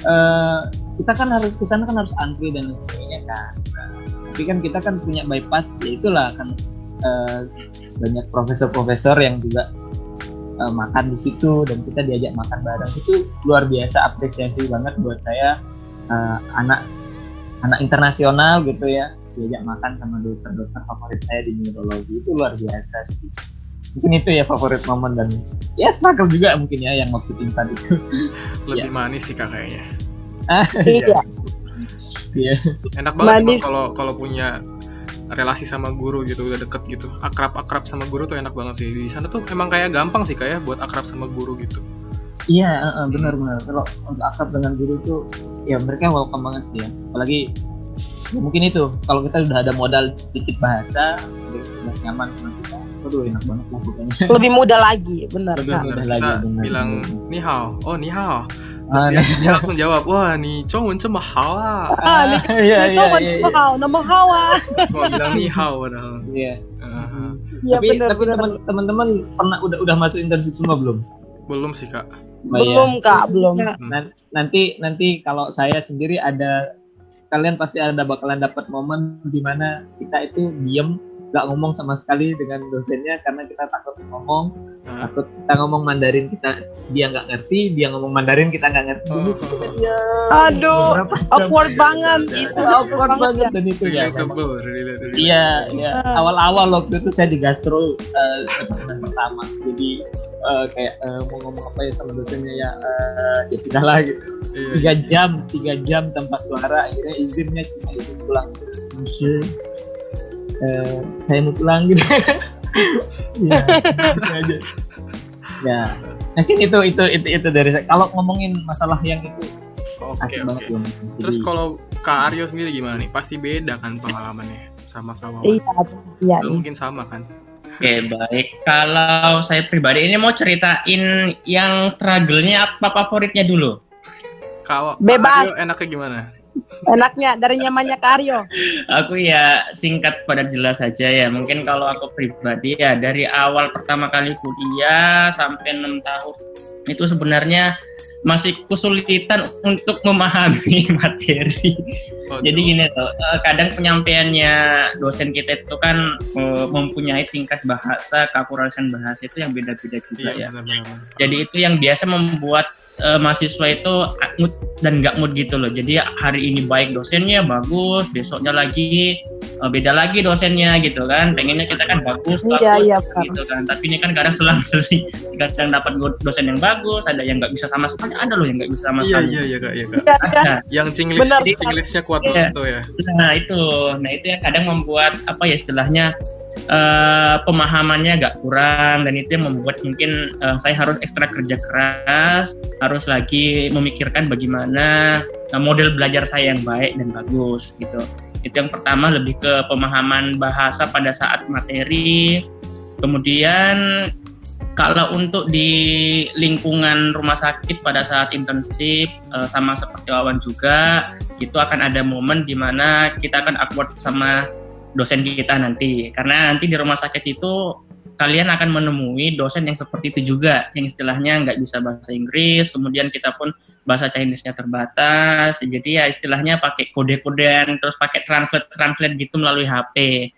eh, kita kan harus ke sana kan harus antri dan sebagainya kan. Tapi kan kita kan punya bypass, ya itulah kan eh, banyak profesor-profesor yang juga eh, makan di situ dan kita diajak makan bareng itu luar biasa apresiasi banget buat saya eh, anak anak internasional gitu ya diajak makan sama dokter-dokter favorit saya di neurologi itu luar biasa sih mungkin itu ya favorit momen dan ya struggle juga mungkin ya yang waktu pingsan itu Lebih Iya. manis sih kak kayaknya. Ah, Iya. Iya. Enak banget kalau kalau punya relasi sama guru gitu udah deket gitu. Akrab-akrab sama guru tuh enak banget sih. Di sana tuh emang kayak gampang sih kayak buat akrab sama guru gitu. Iya eh, eh, benar-benar kalau untuk akrab dengan guru itu ya mereka welcome banget sih ya. Apalagi ya mungkin itu kalau kita udah ada modal dikit bahasa udah sudah nyaman sama kita aduh enak banget lah pokoknya. Lebih mudah lagi, benar. Udah kita lagi, bener, bilang bener. ni hao oh ni hao terus Ah, dia, dia langsung jawab wah ni cowok cuma hao ah Ah, nih, iya nih iya coba iya coba kau nama Hawa. cuma bilang ni hao padahal iya Aha. Iya tapi benar tapi teman-teman pernah udah udah masuk internship semua belum belum sih kak Oh, iya. Belum Kak, belum. Ya. Nan- nanti nanti kalau saya sendiri ada kalian pasti ada bakalan dapat momen di mana kita itu diem nggak ngomong sama sekali dengan dosennya karena kita takut ngomong Ah. takut kita ngomong Mandarin kita dia nggak ngerti dia ngomong Mandarin kita nggak ngerti Oh. ya Aduh, beberapa jam. awkward banget. Iya. Itu awkward banget dan itu ya. Iya, iya. Ah. Awal-awal waktu itu saya di gastro eh, departemen pertama. Jadi eh, kayak eh, mau ngomong apa ya sama dosennya ya, eh, ya sudahlah gitu. Iya, Tiga jam, tiga jam tanpa suara. Akhirnya izinnya cuma izin pulang. Eh, saya mau pulang gitu. ya, gitu aja. Ya, mungkin itu itu itu itu dari saya. Kalau ngomongin masalah yang itu Oke, asik oke. banget loh. Terus Jadi, kalau Kak Aryo sendiri gimana nih? Pasti beda kan pengalamannya sama kawan. Iya, iya. Lu mungkin sama kan? Oke baik. Kalau saya pribadi ini mau ceritain yang struggle-nya apa favoritnya dulu. Kalau Kak Bebas. Aryo enaknya gimana? Enaknya dari nyamannya Kak Aryo. Aku ya singkat pada jelas saja ya. Mungkin kalau aku pribadi ya dari awal pertama kali kuliah sampai enam tahun itu sebenarnya masih kesulitan untuk memahami materi. Waduh. Jadi gini loh, eh, kadang penyampaiannya dosen kita itu kan eh, mempunyai tingkat bahasa, keakurasian bahasa itu yang beda-beda juga Iya, ya. benar-benar. Jadi itu yang biasa membuat eh, mahasiswa itu mood dan nggak mood gitu loh. Jadi hari ini baik dosennya bagus, besoknya lagi eh, beda lagi dosennya gitu kan. Pengennya kita kan bagus, bagus Iya, iya, benar. gitu kan. Tapi ini kan kadang selang-seling kadang dapat dosen yang bagus, ada yang nggak bisa sama sekali, ada loh yang nggak bisa sama Iya, sekali. iya, iya, Kak, iya, Kak. Iya, kan? Ada. Yang Chinglish, Benar. Chinglishnya kuat Iya. banget tuh ya. Nah itu, nah itu yang kadang membuat apa ya istilahnya eh, pemahamannya agak kurang dan itu yang membuat mungkin eh, saya harus ekstra kerja keras, harus lagi memikirkan bagaimana eh, model belajar saya yang baik dan bagus gitu. Itu yang pertama lebih ke pemahaman bahasa pada saat materi. Kemudian kalau untuk di lingkungan rumah sakit pada saat intensif sama seperti Wawan juga itu akan ada momen di mana kita akan awkward sama dosen kita nanti karena nanti di rumah sakit itu kalian akan menemui dosen yang seperti itu juga yang istilahnya nggak bisa bahasa Inggris kemudian kita pun bahasa Chinese-nya terbatas jadi ya istilahnya pakai kode-kodean terus pakai translate translate gitu melalui HP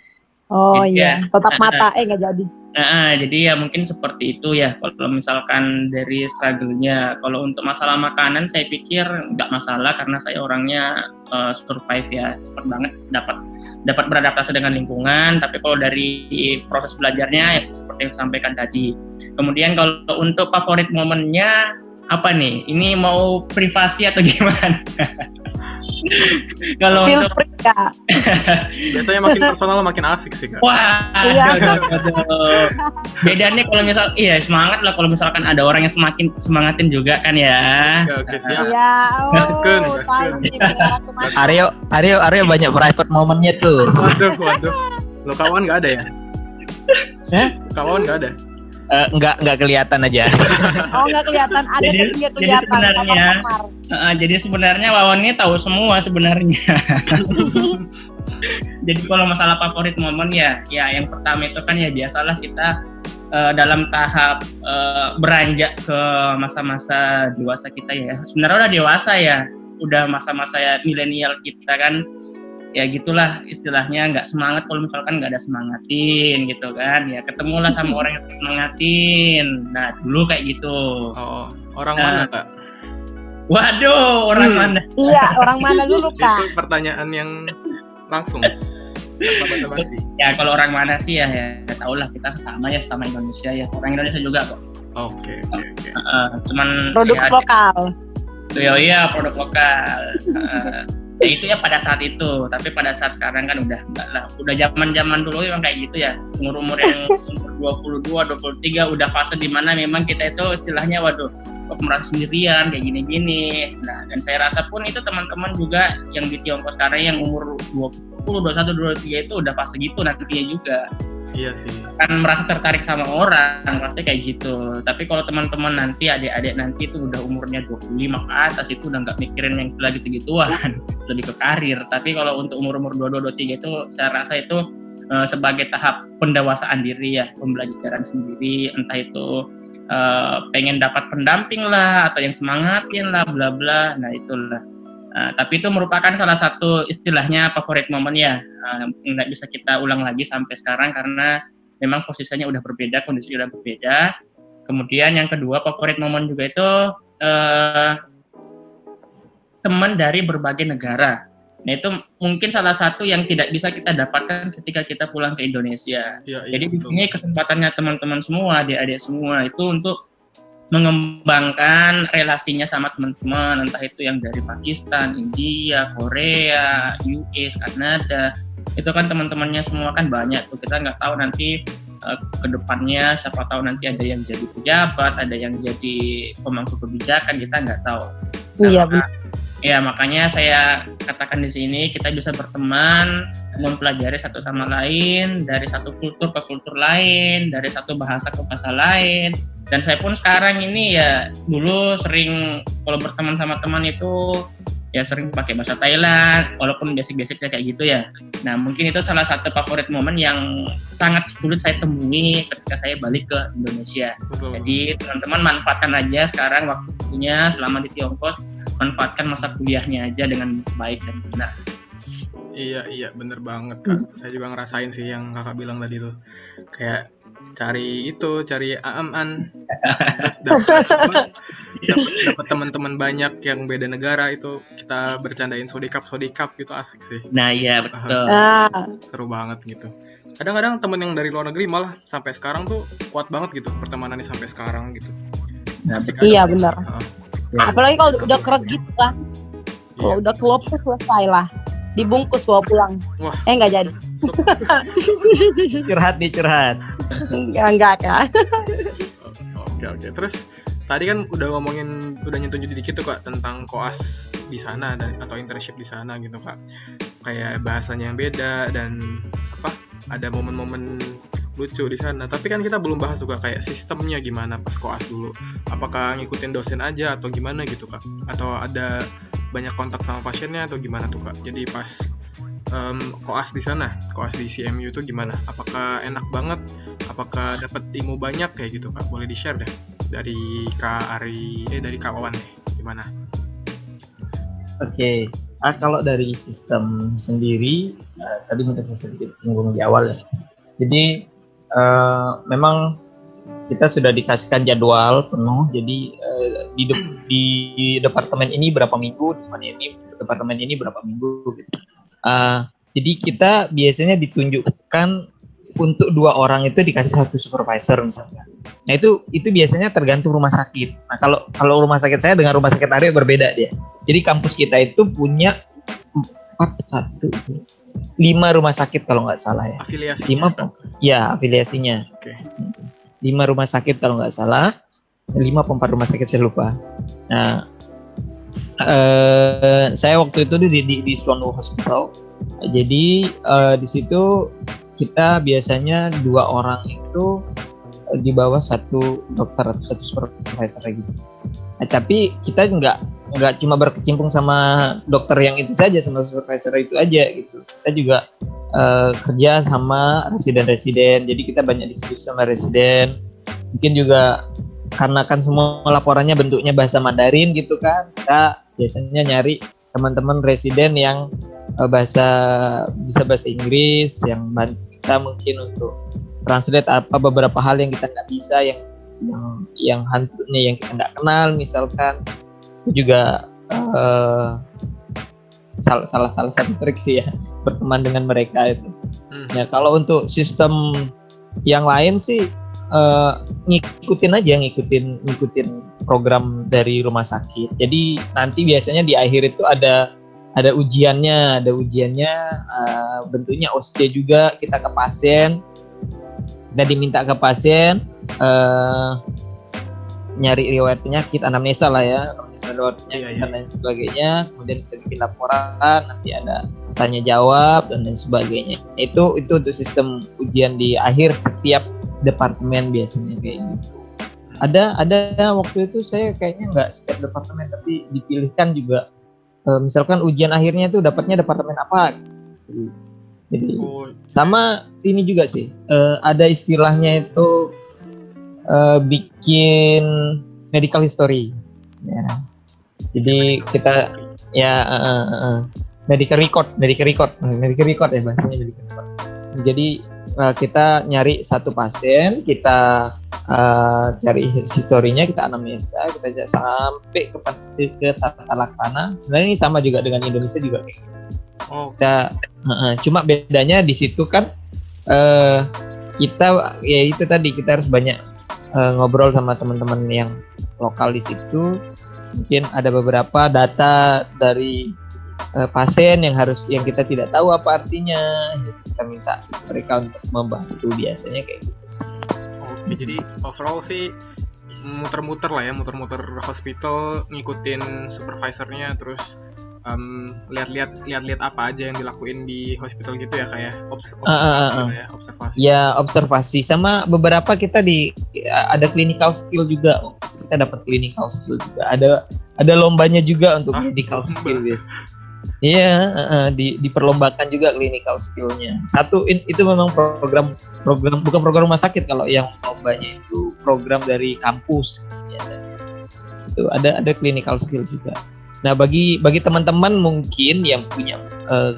Oh Jadi iya, ya, tetap mata eh nggak jadi. Nah, jadi ya mungkin seperti itu ya kalau misalkan dari struggle-nya. Kalau untuk masalah makanan saya pikir nggak masalah karena saya orangnya eh, survive ya cepat banget dapat dapat beradaptasi dengan lingkungan. Tapi kalau dari proses belajarnya ya seperti yang disampaikan tadi. Kemudian kalau untuk favorit momennya apa nih? Ini mau privasi atau gimana? kalau Feel untuk free Kak. Biasanya makin personal makin asik sih, Kak. Wah, Iya. aduh, aduh. bedanya kalau misal, iya semangat lah kalau misalkan ada orang yang semakin semangatin juga kan ya. Oke, oke, siap. Iya, oh, tuh masuk. Aryo, Aryo, Aryo banyak private momennya tuh. Waduh, waduh. Lo kawan nggak ada ya? Hah? Kawan nggak ada? Eh, nggak nggak kelihatan aja. Oh nggak kelihatan, ada Jadi- tapi nggak jadi kelihatan. sebenarnya-. Heeh, jadi sebenarnya Wawan ini tahu semua sebenarnya. jadi kalau masalah favorit momen ya, ya yang pertama itu kan ya biasalah kita eh, dalam tahap eh, beranjak ke masa-masa dewasa kita ya. Sebenarnya udah dewasa ya, udah masa-masa ya milenial kita kan. Ya gitulah istilahnya nggak semangat kalau misalkan nggak ada semangatin gitu kan ya ketemulah sama orang yang semangatin nah dulu kayak gitu Oh, orang Nah. mana, Kak? waduh Hmm. orang mana Iya, orang mana dulu Kak? Itu pertanyaan yang langsung. Ya kalau orang mana sih ya, ya tau lah kita sama ya sama Indonesia ya. Orang Indonesia juga kok. Oke, oke, oke. Heeh, cuman Produk ya, lokal. Ya iya produk lokal. Ya itu ya pada saat itu, tapi pada saat sekarang kan udah enggak lah. Udah zaman-zaman dulu memang kayak gitu ya. Umur-umur yang umur 22, 23 udah fase di mana memang kita itu istilahnya waduh kok merasa sendirian kayak gini-gini. Nah, dan saya rasa pun itu teman-teman juga yang di Tiongkok sekarang yang umur 20, 21, 23 itu udah fase gitu nantinya juga Iya sih. kan merasa tertarik sama orang pasti kayak gitu. Tapi kalau teman-teman nanti adik-adik nanti itu udah umurnya 25 ke atas itu udah nggak mikirin yang istilah gitu-gituan lebih ke karir. Tapi kalau untuk umur-umur 22 23 itu saya rasa itu eh, sebagai tahap pendewasaan diri ya pembelajaran sendiri entah itu eh, pengen dapat pendamping lah atau yang semangatin lah bla bla nah itulah Nah, tapi itu merupakan salah satu istilahnya favorit momen ya uh, nggak bisa kita ulang lagi sampai sekarang karena memang posisinya udah berbeda, kondisi udah berbeda. Kemudian yang kedua favorit momen juga itu eh, teman dari berbagai negara. Nah itu mungkin salah satu yang tidak bisa kita dapatkan ketika kita pulang ke Indonesia. Iya, iya. Jadi di betul. sini kesempatannya teman-teman semua, adik-adik semua itu untuk mengembangkan relasinya sama teman-teman, entah itu yang dari Pakistan, India, Korea, US, Kanada, itu kan teman-temannya semua kan banyak tuh. Kita nggak tahu nanti uh, ke depannya siapa tahu nanti ada yang jadi pejabat, ada yang jadi pemangku kebijakan kita nggak tahu. Nah, Iya, maka- Ya makanya saya katakan di sini kita bisa berteman, mempelajari satu sama lain dari satu kultur ke kultur lain, dari satu bahasa ke bahasa lain. Dan saya pun sekarang ini ya dulu sering kalau berteman sama teman itu ya sering pakai bahasa Thailand, walaupun basic-basicnya kayak gitu ya. Nah mungkin itu salah satu favorit momen yang sangat sulit saya temui ketika saya balik ke Indonesia. Betul. Jadi teman-teman manfaatkan aja sekarang waktunya selama di Tiongkok, manfaatkan masa kuliahnya aja dengan baik dan benar. Iya iya bener banget kak. Saya juga ngerasain sih yang kakak bilang tadi tuh. Kayak cari itu, cari aman, terus dapat dapat dapat teman-teman banyak yang beda negara itu kita bercandain sodikap sodikap gitu asik sih, Nah iya betul. Ah, seru banget gitu. Kadang-kadang temen yang dari luar negeri malah sampai sekarang tuh kuat banget gitu pertemanannya sampai sekarang gitu. Nah, Asik Iya, benar. Heeh, apalagi kalau udah kerek gitu kan. iya. Kalau udah klop tuh selesai lah. Dibungkus bawa pulang. Wah. Eh nggak jadi. Curhat nih curhat Enggak enggak kan. Oke oke. Terus tadi kan udah ngomongin udah nyentuh dikit tuh kak tentang koas di sana dan atau internship di sana gitu kak. Kayak bahasanya yang beda dan apa? Ada momen-momen lucu di sana. Tapi kan kita belum bahas juga kayak sistemnya gimana pas koas dulu. Apakah ngikutin dosen aja atau gimana gitu kak? Atau ada banyak kontak sama pasiennya atau gimana tuh kak? Jadi pas em, koas di sana, koas di CMU itu gimana? Apakah enak banget? Apakah dapat ilmu banyak kayak gitu kak? Boleh di share deh dari kak Ari, eh dari kak Wawan deh, gimana? Oke, ah, kalau dari sistem sendiri, eh, tadi mungkin saya sedikit singgung di awal ya. Jadi eh, memang kita sudah dikasihkan jadwal penuh. Jadi eh, di, de- di departemen ini berapa minggu, di mana ini departemen ini berapa minggu gitu. Ah, jadi kita biasanya ditunjukkan untuk dua orang itu dikasih satu supervisor misalnya. Nah itu itu biasanya tergantung rumah sakit. Nah kalau kalau rumah sakit saya dengan rumah sakit Aryo berbeda dia. Jadi kampus kita itu punya empat satu lima rumah sakit kalau nggak salah ya. Afiliasi. Lima? Ya afiliasinya Oke. lima rumah sakit kalau nggak salah. Lima empat rumah sakit saya lupa. Nah eh saya waktu itu di di, di Sloan Hospital. Jadi eh, di situ kita biasanya dua orang itu eh, di bawah satu dokter atau satu supervisor gitu. Nah, tapi kita nggak nggak cuma berkecimpung sama dokter yang itu saja sama supervisor itu aja gitu. Kita juga eh, kerja sama residen-residen. Jadi kita banyak diskusi sama residen. Mungkin juga karena kan semua laporannya bentuknya bahasa Mandarin gitu kan. Kita biasanya nyari teman-teman residen yang eh, bahasa bisa bahasa Inggris yang kita mungkin untuk translate apa beberapa hal yang kita nggak bisa yang yang yang yang kita nggak kenal misalkan itu juga eh, salah salah salah satu trik sih ya berteman dengan mereka itu Hmm. Ya kalau untuk sistem yang lain sih eh, ngikutin aja ngikutin ngikutin program dari rumah sakit. Jadi nanti biasanya di akhir itu ada ada ujiannya, ada ujiannya eh, bentuknya OSCE juga kita ke pasien. Kita diminta ke pasien eh, nyari riwayat penyakit anamnesa lah ya, penyakit Iya, iya. dan lain sebagainya. Kemudian kita bikin laporan, nanti ada tanya jawab dan lain sebagainya. Itu itu untuk sistem ujian di akhir setiap departemen biasanya kayak gitu. Ada ada waktu itu saya kayaknya nggak setiap departemen tapi dipilihkan juga eh, misalkan ujian akhirnya itu dapatnya departemen apa. gitu. Jadi Oh, sama ini juga sih eh, ada istilahnya itu eh, bikin medical history. Ya. Jadi kita ya eh, eh, eh, medical record, medical record, Eh, medical record ya bahasanya medical record. Jadi eh, kita nyari satu pasien, kita eh, cari his- historinya, kita anamnesa, kita sampai ke, ke tata laksana. Sebenarnya ini sama juga dengan Indonesia juga oh, Kita Heeh, cuma bedanya di situ kan eh kita ya itu tadi kita harus banyak eh, ngobrol sama teman-teman yang lokal di situ. Mungkin ada beberapa data dari eh, pasien yang harus yang kita tidak tahu apa artinya. Jadi kita minta mereka untuk membantu biasanya kayak gitu. Oke, jadi overall sih muter-muter lah ya, muter-muter hospital, ngikutin supervisornya, terus em, lihat-lihat lihat-lihat apa aja yang dilakuin di hospital gitu ya kayak obs- Ah, ah, observasi ah, lah ya, observasi. Ya observasi sama beberapa kita di ada clinical skill juga. Kita dapat clinical skill juga. Ada ada lombanya juga untuk Ah, lomba. skill guys. Iya, eh, eh, di diperlombakan juga clinical skillnya. Satu in- itu memang program program bukan program rumah sakit kalau yang lombanya itu program dari kampus biasanya. Itu ada ada clinical skill juga. Nah bagi bagi teman-teman mungkin yang punya eh,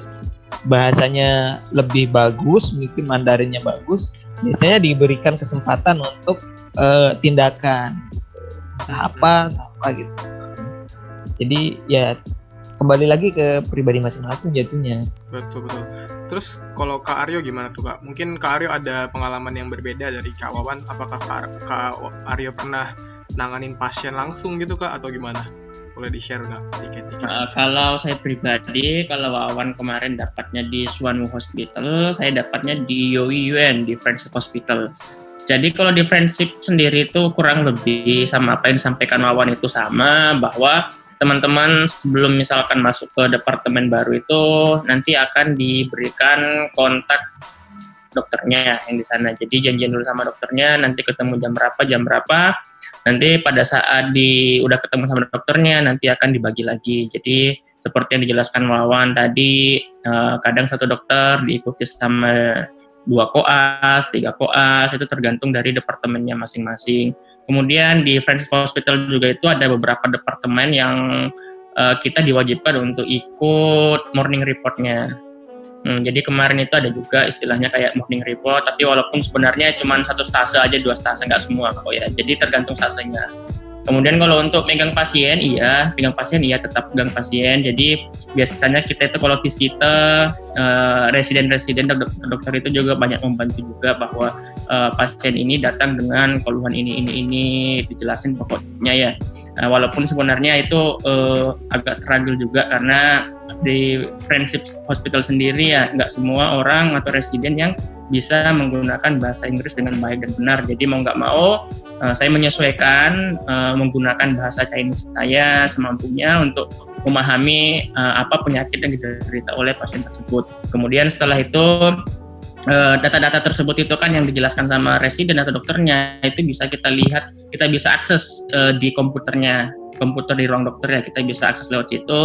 bahasanya lebih bagus, mungkin Mandarinnya bagus, biasanya diberikan kesempatan untuk eh, tindakan entah apa, entah apa gitu. Jadi ya kembali lagi ke pribadi masing-masing jatuhnya. Betul betul. Terus kalau Kak Aryo gimana tuh Kak? Mungkin Kak Aryo ada pengalaman yang berbeda dari Kak Wawan. Apakah Kak Aryo pernah nanganin pasien langsung gitu Kak atau gimana? Boleh di-share nggak dikit-dikit? Uh, kalau saya pribadi, kalau Wawan kemarin dapatnya di Suwanu Hospital, saya dapatnya di Yoi Yuan di Friendship Hospital. Jadi kalau di Friendship sendiri itu kurang lebih sama apa yang disampaikan Wawan itu sama, bahwa teman-teman sebelum misalkan masuk ke departemen baru itu nanti akan diberikan kontak dokternya yang di sana. Jadi janjian dulu sama dokternya, nanti ketemu jam berapa, jam berapa, nanti pada saat di udah ketemu sama dokternya nanti akan dibagi lagi. Jadi seperti yang dijelaskan Wawan tadi eh, kadang satu dokter diikuti sama dua koas tiga koas itu tergantung dari departemennya masing-masing. Kemudian di Friends Hospital juga itu ada beberapa departemen yang eh, kita diwajibkan untuk ikut morning reportnya Hmm, jadi kemarin itu ada juga istilahnya kayak morning report, tapi walaupun sebenarnya cuma satu stase aja, dua stase nggak semua kok ya. Jadi tergantung stasenya. Kemudian kalau untuk megang pasien, iya, pegang pasien iya tetap pegang pasien. Jadi biasanya kita itu kalau visite eh, residen-residen dokter-dokter itu juga banyak membantu juga bahwa eh, pasien ini datang dengan keluhan ini ini ini dijelasin pokoknya ya. Nah, walaupun sebenarnya itu eh, agak struggle juga karena di Friendship Hospital sendiri ya nggak semua orang atau residen yang bisa menggunakan bahasa Inggris dengan baik dan benar. Jadi mau nggak mau uh, saya menyesuaikan uh, menggunakan bahasa Chinese saya semampunya untuk memahami uh, apa penyakit yang diderita oleh pasien tersebut. Kemudian setelah itu uh, data-data tersebut itu kan yang dijelaskan sama residen atau dokternya itu bisa kita lihat, kita bisa akses uh, di komputernya komputer di ruang dokter ya kita bisa akses lewat situ.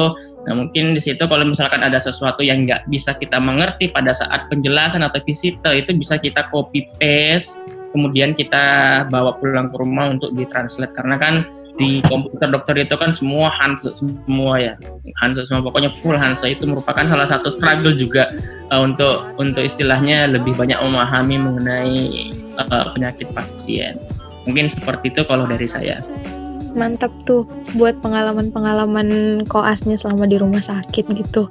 Nah mungkin di situ kalau misalkan ada sesuatu yang nggak bisa kita mengerti pada saat penjelasan atau visite itu bisa kita copy paste, kemudian kita bawa pulang ke rumah untuk ditranslate karena kan di komputer dokter itu kan semua Hanse semua ya. Hanse semua pokoknya full Hanse itu merupakan salah satu struggle juga uh, untuk untuk istilahnya lebih banyak memahami mengenai uh, penyakit pasien. Mungkin seperti itu kalau dari saya mantap tuh buat pengalaman-pengalaman koasnya selama di rumah sakit gitu.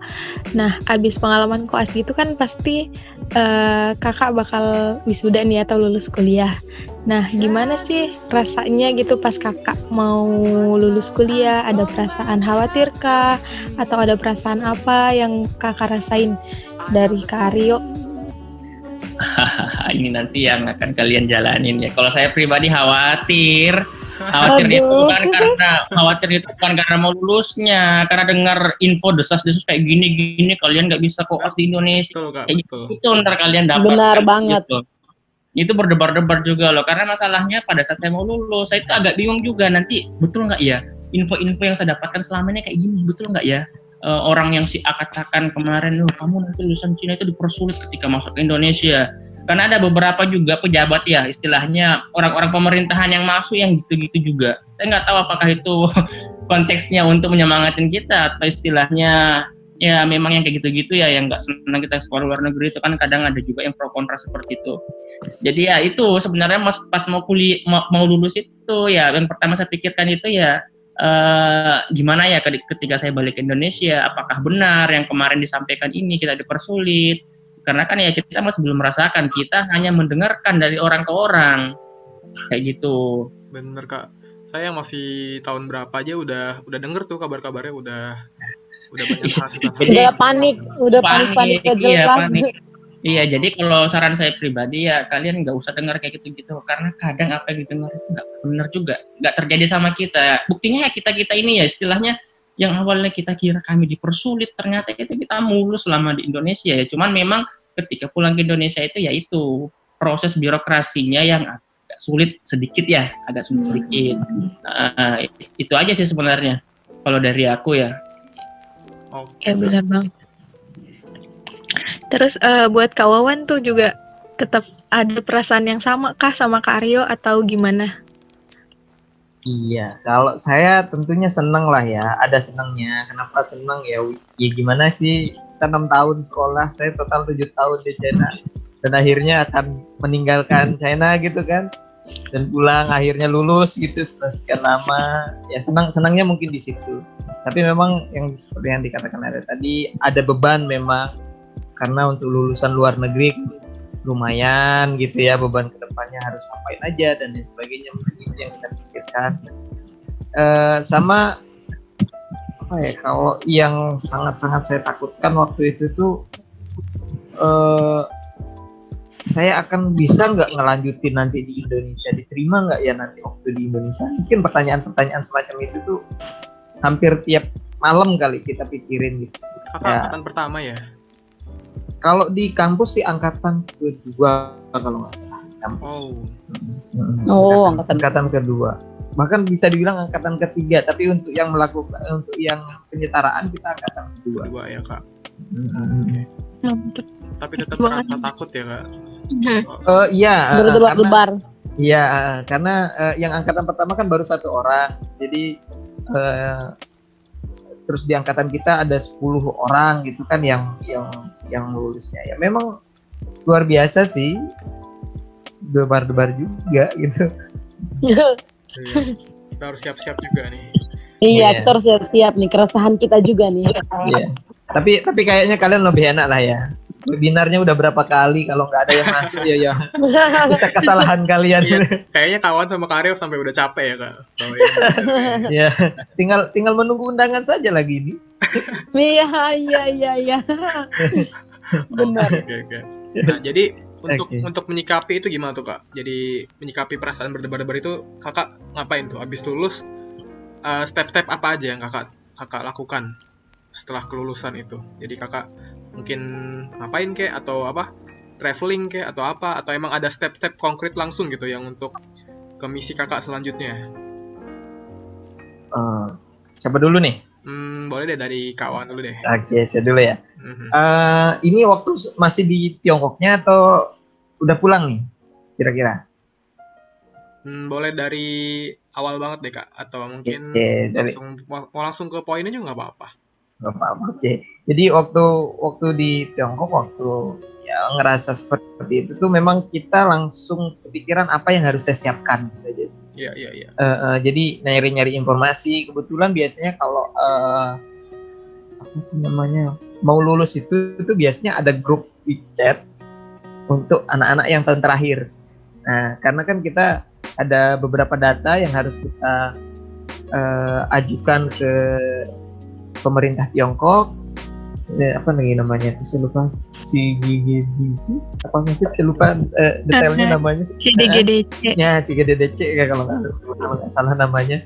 Nah, abis pengalaman koas gitu kan pasti uh, kakak bakal wisuda nih atau lulus kuliah. Nah, gimana sih rasanya gitu pas kakak mau lulus kuliah? Ada perasaan khawatir kah? Atau ada perasaan apa yang kakak rasain dari Kak Aryo? Ini nanti yang akan kalian jalanin ya. Kalau saya pribadi khawatir, khawatir Aduh. itu bukan karena khawatir itu bukan karena mau lulusnya karena dengar info desas-desus kayak gini-gini kalian nggak bisa koas di Indonesia betul, Kak, betul. itu ntar kalian dapat benar kan, banget gitu. itu berdebar-debar juga loh karena masalahnya pada saat saya mau lulus saya itu agak bingung juga nanti betul nggak ya info-info yang saya dapatkan selama ini kayak gini betul nggak ya uh, orang yang si A katakan kemarin, oh, kamu nanti lulusan Cina itu dipersulit ketika masuk ke Indonesia. Karena ada beberapa juga pejabat ya, istilahnya orang-orang pemerintahan yang masuk yang gitu-gitu juga. Saya nggak tahu apakah itu konteksnya untuk menyemangatin kita atau istilahnya ya memang yang kayak gitu-gitu ya yang nggak senang kita sekolah luar negeri itu kan kadang ada juga yang pro kontra seperti itu. Jadi ya itu sebenarnya pas mau kuliah mau, mau lulus itu ya yang pertama saya pikirkan itu ya uh, gimana ya ketika saya balik ke Indonesia, apakah benar yang kemarin disampaikan ini kita dipersulit? Karena kan ya kita masih belum merasakan, kita hanya mendengarkan dari orang ke orang, kayak gitu. Bener kak, saya masih tahun berapa aja udah udah denger tuh kabar-kabarnya udah udah banyak udah panik, udah panik panik, panik iya, panik. Iya, jadi kalau saran saya pribadi ya kalian nggak usah dengar kayak gitu-gitu karena kadang apa yang didengar itu nggak benar juga, nggak terjadi sama kita. Buktinya ya kita kita ini ya istilahnya yang awalnya kita kira kami dipersulit ternyata itu kita mulus selama di Indonesia ya. Cuman memang ketika pulang ke Indonesia itu ya itu proses birokrasinya yang agak sulit sedikit ya, agak sulit sedikit. Nah, itu aja sih sebenarnya kalau dari aku ya. Oke, okay. ya, benar bang. Terus uh, buat Kak Wawan tuh juga tetap ada perasaan yang sama kah sama Kak Aryo atau gimana? Iya, kalau saya tentunya seneng lah ya, ada senengnya. Kenapa seneng ya? Ya gimana sih? Kita enam tahun sekolah, saya total tujuh tahun di China, dan akhirnya akan meninggalkan China gitu kan, dan pulang akhirnya lulus gitu setelah sekian lama. Ya senang senangnya mungkin di situ. Tapi memang yang seperti yang dikatakan ada tadi, ada beban memang karena untuk lulusan luar negeri lumayan gitu ya beban ke depannya harus ngapain aja dan lain sebagainya mungkin yang kita pikirkan uh, sama apa ya kalau yang sangat-sangat saya takutkan waktu itu tuh uh, saya akan bisa nggak ngelanjutin nanti di Indonesia diterima nggak ya nanti waktu di Indonesia mungkin pertanyaan-pertanyaan semacam itu tuh hampir tiap malam kali kita pikirin gitu. Kakak ya. angkatan pertama ya? Kalau di kampus sih angkatan kedua kalau nggak salah. Oh. Hmm. Oh, angkatan, angkatan kedua. Bahkan bisa dibilang angkatan ketiga, tapi untuk yang melakukan untuk yang penyetaraan kita angkatan kedua. Kedua ya kak. Hmm. Okay. Tapi tetap merasa takut ya kak. Uh, iya. Berdebar-debar. Iya, karena uh, yang angkatan pertama kan baru satu orang, jadi uh, terus di angkatan kita ada 10 orang gitu kan yang yang yang lulusnya. Ya memang luar biasa sih. Debar-debar juga gitu. Iya. kita harus siap-siap juga nih. Iya yeah. kita harus siap-siap nih. Keresahan kita juga nih. Iya. Tapi tapi kayaknya kalian lebih enak lah ya webinarnya udah berapa kali kalau nggak ada yang masuk? Ya ya bisa kesalahan kalian. Iya, kayaknya kawan sama Karyo sampai udah capek ya kak. Ya tinggal tinggal menunggu undangan saja lagi ini iya iya iya iya. Benar. Oke oke. Nah jadi untuk okay. untuk menyikapi itu gimana tuh kak? Jadi menyikapi perasaan berdebar-debar itu kakak ngapain tuh? Abis lulus uh, step-step apa aja yang kakak kakak lakukan setelah kelulusan itu? Jadi kakak mungkin ngapain kek atau apa traveling kek atau apa atau emang ada step-step konkret langsung gitu yang untuk ke misi kakak selanjutnya? Uh, siapa dulu nih? Hmm, boleh deh dari kawan dulu deh. Oke okay, saya dulu ya. Uh-huh. uh, ini waktu masih di Tiongkoknya atau udah pulang nih kira-kira? Hmm, boleh dari awal banget deh kak. Atau mungkin okay, dari... langsung mau langsung ke poin aja nggak apa-apa. Nggak apa-apa oke jadi waktu waktu di Tiongkok waktu ya ngerasa seperti itu tuh memang kita langsung kepikiran apa yang harus saya siapkan gitu aja sih. Iya, iya, iya. Eh, eh, jadi nyari-nyari informasi kebetulan biasanya kalau eh, apa sih namanya mau lulus itu itu biasanya ada grup WeChat untuk anak-anak yang tahun terakhir. Nah, karena kan kita ada beberapa data yang harus kita eh, ajukan ke pemerintah Tiongkok. Eh, apa lagi namanya? Saya lupa CGGDC apa maksudnya? Saya lupa eh, detailnya namanya. CDGDC. Ya, CGDDC ya kalau nggak kalau nggak salah namanya.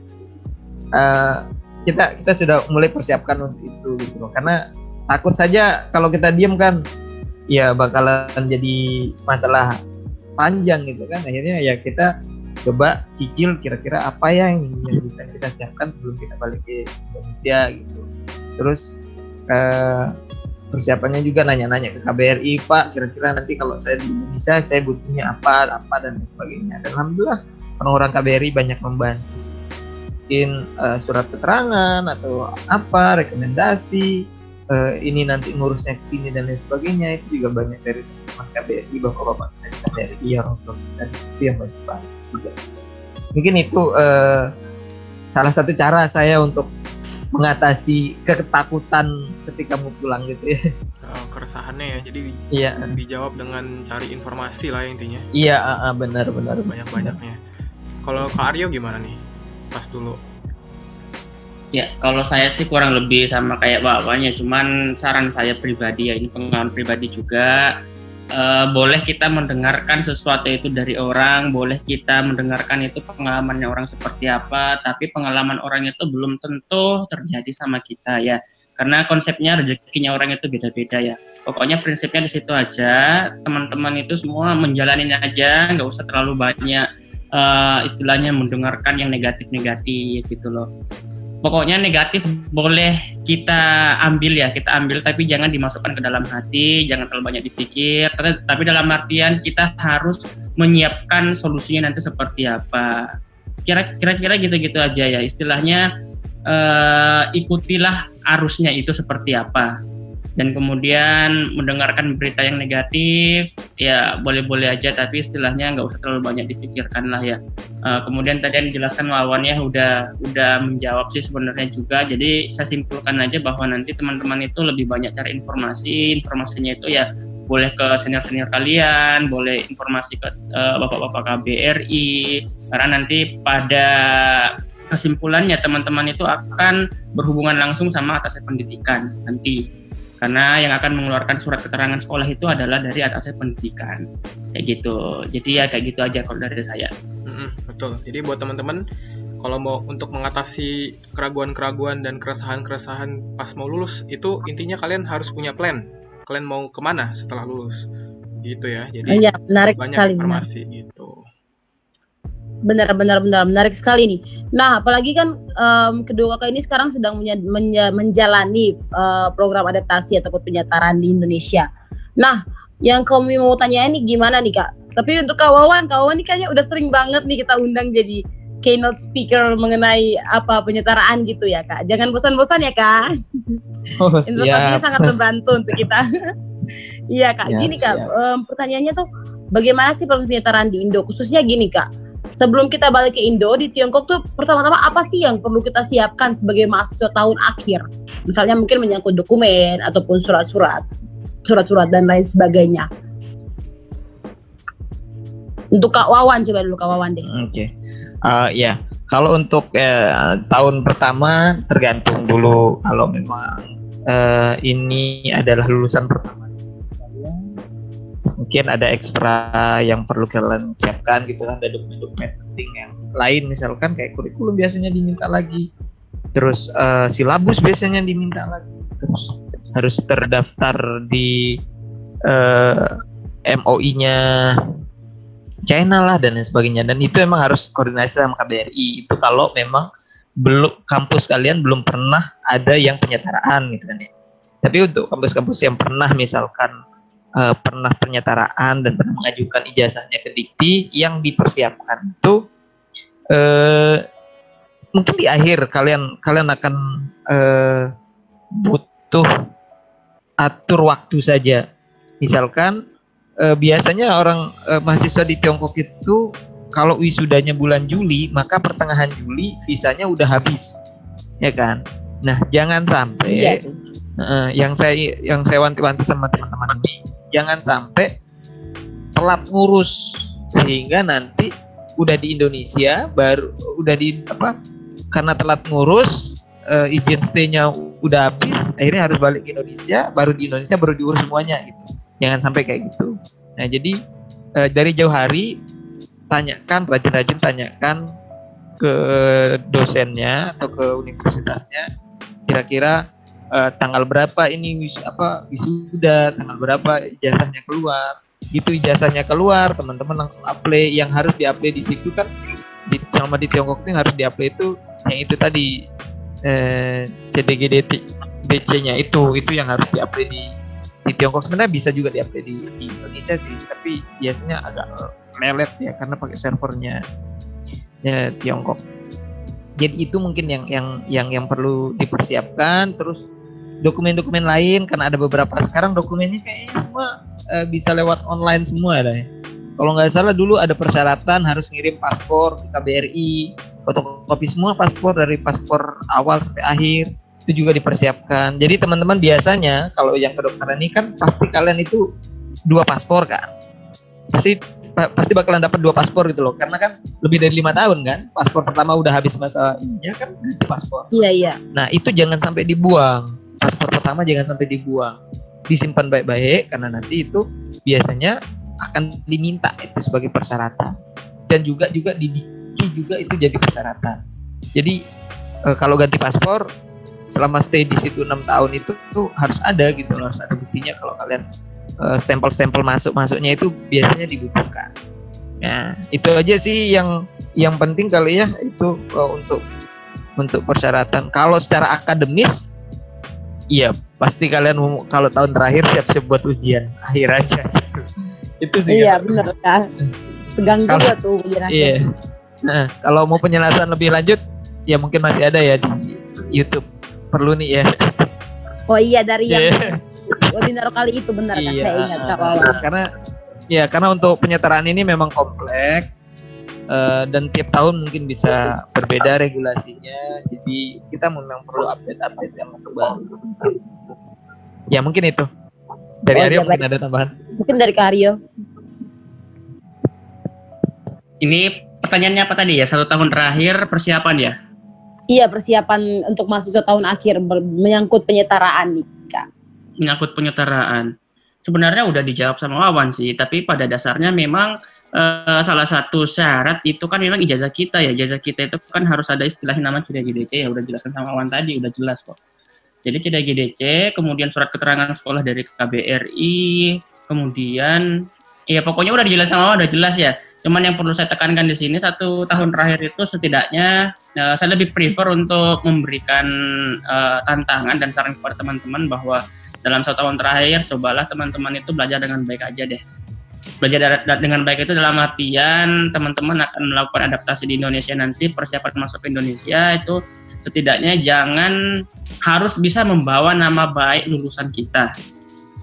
Eh, kita kita sudah mulai persiapkan untuk itu gitu loh. Karena takut saja kalau kita diem kan ya bakalan jadi masalah panjang gitu kan akhirnya ya kita coba cicil kira-kira apa yang, yang bisa kita siapkan sebelum kita balik ke Indonesia gitu terus eh, persiapannya juga nanya-nanya ke KBRI Pak. Kira-kira nanti kalau saya di Indonesia saya butuhnya apa apa dan sebagainya. Dan alhamdulillah orang-orang KBRI banyak membantu. Mungkin eh, surat keterangan atau apa rekomendasi eh, ini nanti ngurusnya ke sini dan lain sebagainya itu juga banyak dari teman KBRI bapak-bapak dari KBRI yang untuk dan itu yang banyak juga. Mungkin itu eh, salah satu cara saya untuk mengatasi ketakutan ketika mau pulang gitu ya Eh, keresahannya ya. Jadi iya dijawab dengan cari informasi lah intinya. iya ah, ah, benar benar Banyak-banyaknya. Kalau Kak Aryo gimana nih? Pas dulu. Ya, kalau saya sih kurang lebih sama kayak bapaknya, cuman saran saya pribadi ya, ini pengalaman pribadi juga. Eh, boleh kita mendengarkan sesuatu itu dari orang, boleh kita mendengarkan itu pengalamannya orang seperti apa, tapi pengalaman orang itu belum tentu terjadi sama kita ya. Karena konsepnya rezekinya orang itu beda-beda ya. Pokoknya prinsipnya di situ aja, teman-teman itu semua menjalanin aja, nggak usah terlalu banyak eh, istilahnya mendengarkan yang negatif-negatif gitu loh pokoknya negatif boleh kita ambil ya kita ambil tapi jangan dimasukkan ke dalam hati jangan terlalu banyak dipikir. Tapi, dalam artian kita harus menyiapkan solusinya nanti seperti apa. Kira kira-kira gitu-gitu aja ya istilahnya eh, ikutilah arusnya itu seperti apa dan kemudian mendengarkan berita yang negatif ya boleh-boleh aja tapi istilahnya nggak usah terlalu banyak dipikirkan lah ya. Eh, kemudian tadi yang dijelaskan lawan ya udah udah menjawab sih sebenarnya juga. Jadi saya simpulkan aja bahwa nanti teman-teman itu lebih banyak cari informasi. Informasinya itu ya boleh ke senior-senior kalian boleh informasi ke eh, bapak-bapak KBRI karena nanti pada kesimpulannya teman-teman itu akan berhubungan langsung sama atas pendidikan nanti karena yang akan mengeluarkan surat keterangan sekolah itu adalah dari atas pendidikan kayak gitu jadi ya kayak gitu aja kalau dari saya Mm-mm, betul. Jadi buat teman-teman kalau mau untuk mengatasi keraguan-keraguan dan keresahan-keresahan pas mau lulus itu intinya kalian harus punya plan. Kalian mau ke mana setelah lulus? Gitu ya. Jadi Iya, menarik banyak sekali. informasi gitu. Benar benar benar menarik sekali nih. Nah, apalagi kan em, kedua kakak ini sekarang sedang menja- menja- menjalani eh, program adaptasi ataupun penyetaraan di Indonesia. Nah, yang kami mau tanya ini gimana nih kak? Tapi untuk Kak Wawan, Kak Wawan ini kayaknya udah sering banget nih kita undang jadi keynote speaker mengenai apa penyetaraan gitu ya kak. Jangan bosan-bosan ya kak. oh Informasinya sangat membantu untuk kita. Iya kak, Siap, gini kak, siap. em, pertanyaannya tuh bagaimana sih proses penyetaraan di Indo? Khususnya gini kak, sebelum kita balik ke Indo di Tiongkok tuh pertama-tama apa sih yang perlu kita siapkan sebagai mahasiswa tahun akhir? Misalnya mungkin menyangkut dokumen ataupun surat-surat, surat-surat dan lain sebagainya. Untuk Kak Wawan coba dulu Kak Wawan deh. Oke, Eh, ya kalau untuk eh, tahun pertama tergantung dulu kalau memang eh, ini adalah lulusan pertama mungkin ada ekstra yang perlu kalian siapkan gitu kan ada dokumen-dokumen penting yang lain misalkan kayak kurikulum biasanya diminta lagi, terus eh, silabus biasanya diminta lagi, terus harus terdaftar di eh, MOI-nya China lah dan lain sebagainya. Dan itu emang harus koordinasi sama KBRI itu kalau memang belum kampus kalian belum pernah ada yang penyetaraan gitu kan ya. Tapi untuk kampus-kampus yang pernah misalkan eh, pernah penyetaraan dan pernah mengajukan ijazahnya ke Dikti yang dipersiapkan itu eh, mungkin di akhir kalian kalian akan eh, butuh atur waktu saja misalkan eh, biasanya orang eh, mahasiswa di Tiongkok itu kalau wisudanya bulan Juli, maka pertengahan Juli visanya udah habis, ya kan? Nah, jangan sampai Iya. Eh, yang saya yang saya wanti-wanti sama teman-teman ini, jangan sampai telat ngurus sehingga nanti udah di Indonesia baru udah di apa karena telat ngurus eh, izin stay-nya udah habis akhirnya harus balik ke Indonesia baru di Indonesia baru diurus semuanya gitu. Jangan sampai kayak gitu. Nah jadi eh, dari jauh hari tanyakan rajin-rajin tanyakan ke dosennya atau ke universitasnya kira-kira eh, tanggal berapa ini wis apa wisuda tanggal berapa ijazahnya keluar. Gitu ijazahnya keluar teman-teman langsung apply. Yang harus di-apply di situ kan di selama di Tiongkok ini harus di-apply itu yang itu tadi eh, CDG DC-nya itu itu yang harus di-apply di di Tiongkok. Sebenarnya bisa juga di-apply di, di Indonesia sih tapi biasanya agak lelet ya karena pakai servernya ya, Tiongkok jadi itu mungkin yang yang yang yang perlu dipersiapkan terus dokumen-dokumen lain karena ada beberapa sekarang dokumennya kayaknya semua eh, bisa lewat online semua dah ya. Kalau nggak salah dulu ada persyaratan harus ngirim paspor ke KBRI, fotokopi semua paspor dari paspor awal sampai akhir itu juga dipersiapkan. Jadi teman-teman biasanya kalau yang kedokteran ini kan pasti kalian itu dua paspor kan, pasti pa- pasti bakalan dapat dua paspor gitu loh, karena kan lebih dari lima tahun kan, paspor pertama udah habis masa ininya kan ganti paspor. Iya iya. Nah itu jangan sampai dibuang. Paspor pertama jangan sampai dibuang. Disimpan baik-baik karena nanti itu biasanya akan diminta itu sebagai persyaratan. Dan juga juga di Diki juga itu jadi persyaratan. Jadi eh, kalau ganti paspor selama stay di situ enam tahun itu tuh harus ada gitu loh, harus ada buktinya kalau kalian stempel-stempel masuk masuknya itu biasanya dibutuhkan. Nah itu aja sih yang yang penting kali ya itu eh, untuk untuk persyaratan. Kalau secara akademis, iya pasti kalian mau- kalau tahun terakhir siap-siap buat ujian akhir aja. Itu sih. Iya benar kan. Tegang Kalau- juga tuh ujian akhir. Iya. Nah, kalau mau penjelasan lebih lanjut, ya mungkin masih ada ya di YouTube. Perlu nih ya. Oh iya dari yang Iya. Webinar kali itu benar kan Iya, saya ingat Kak uh, Wawan. karena ya karena untuk penyetaraan ini memang kompleks eh, dan tiap tahun mungkin bisa berbeda regulasinya. Jadi kita memang perlu update-update yang terbaru. Ya mungkin itu. Dari Oh, Aryo iya, mungkin ada tambahan. Mungkin dari Kak Aryo. Ini pertanyaannya apa tadi ya? Satu tahun terakhir persiapan ya? Iya persiapan untuk mahasiswa tahun akhir menyangkut penyetaraan nih Kak. Menyangkut penyetaraan. Sebenarnya udah dijawab sama Wawan sih, tapi pada dasarnya memang eh, salah satu syarat itu kan memang ijazah kita ya. Ijazah kita itu kan harus ada istilahnya nama CDGDC ya, udah jelaskan sama Wawan tadi, udah jelas kok. Jadi CDGDC, kemudian surat keterangan sekolah dari KBRI, kemudian ya pokoknya udah dijelasin sama Wawan, udah jelas ya. Cuman yang perlu saya tekankan di sini satu tahun terakhir itu setidaknya eh, saya lebih prefer untuk memberikan eh, tantangan dan saran kepada teman-teman bahwa dalam satu tahun terakhir cobalah teman-teman itu belajar dengan baik aja deh. Belajar dengan baik itu dalam artian teman-teman akan melakukan adaptasi di Indonesia nanti persiapan masuk ke Indonesia itu setidaknya jangan harus bisa membawa nama baik lulusan kita.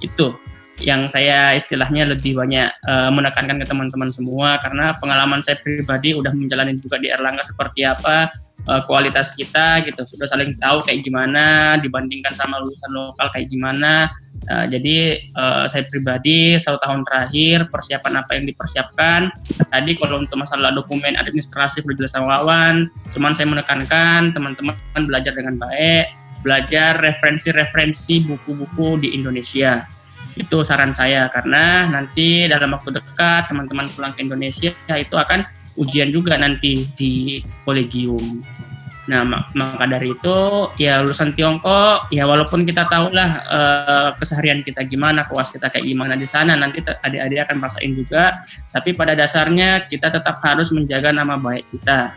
Itu yang saya istilahnya lebih banyak eh, menekankan ke teman-teman semua karena pengalaman saya pribadi udah menjalani juga di Erlangga seperti apa eh, kualitas kita gitu. Sudah saling tahu kayak gimana dibandingkan sama lulusan lokal kayak gimana. Uh, jadi uh, saya pribadi satu tahun terakhir persiapan apa yang dipersiapkan. Tadi kalau untuk masalah dokumen administrasi perlu jelas sama Wawan. Cuman saya menekankan teman-teman belajar dengan baik. Belajar referensi-referensi buku-buku di Indonesia. Itu saran saya. Karena nanti dalam waktu dekat teman-teman pulang ke Indonesia itu akan ujian juga nanti di kolegium Nah, mak- maka dari itu ya lulusan Tiongkok ya walaupun kita tahulah eh, keseharian kita gimana, kewas kita kayak gimana di sana nanti adik-adik akan merasain juga, tapi pada dasarnya kita tetap harus menjaga nama baik kita.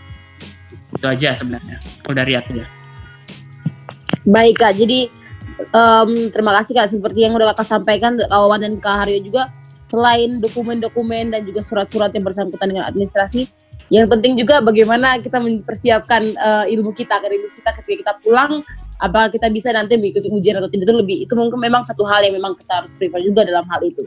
Itu aja sebenarnya. Kalau dari aku ya. Baik Kak, jadi em, terima kasih Kak seperti yang udah Kakak sampaikan Kak Wawan dan Kak Haryo juga selain dokumen-dokumen dan juga surat-surat yang bersangkutan dengan administrasi yang penting juga bagaimana kita mempersiapkan eh, ilmu kita akademik kita ketika kita pulang apakah kita bisa nanti mengikuti ujian atau tidak itu lebih itu mungkin memang satu hal yang memang kita harus prefer juga dalam hal itu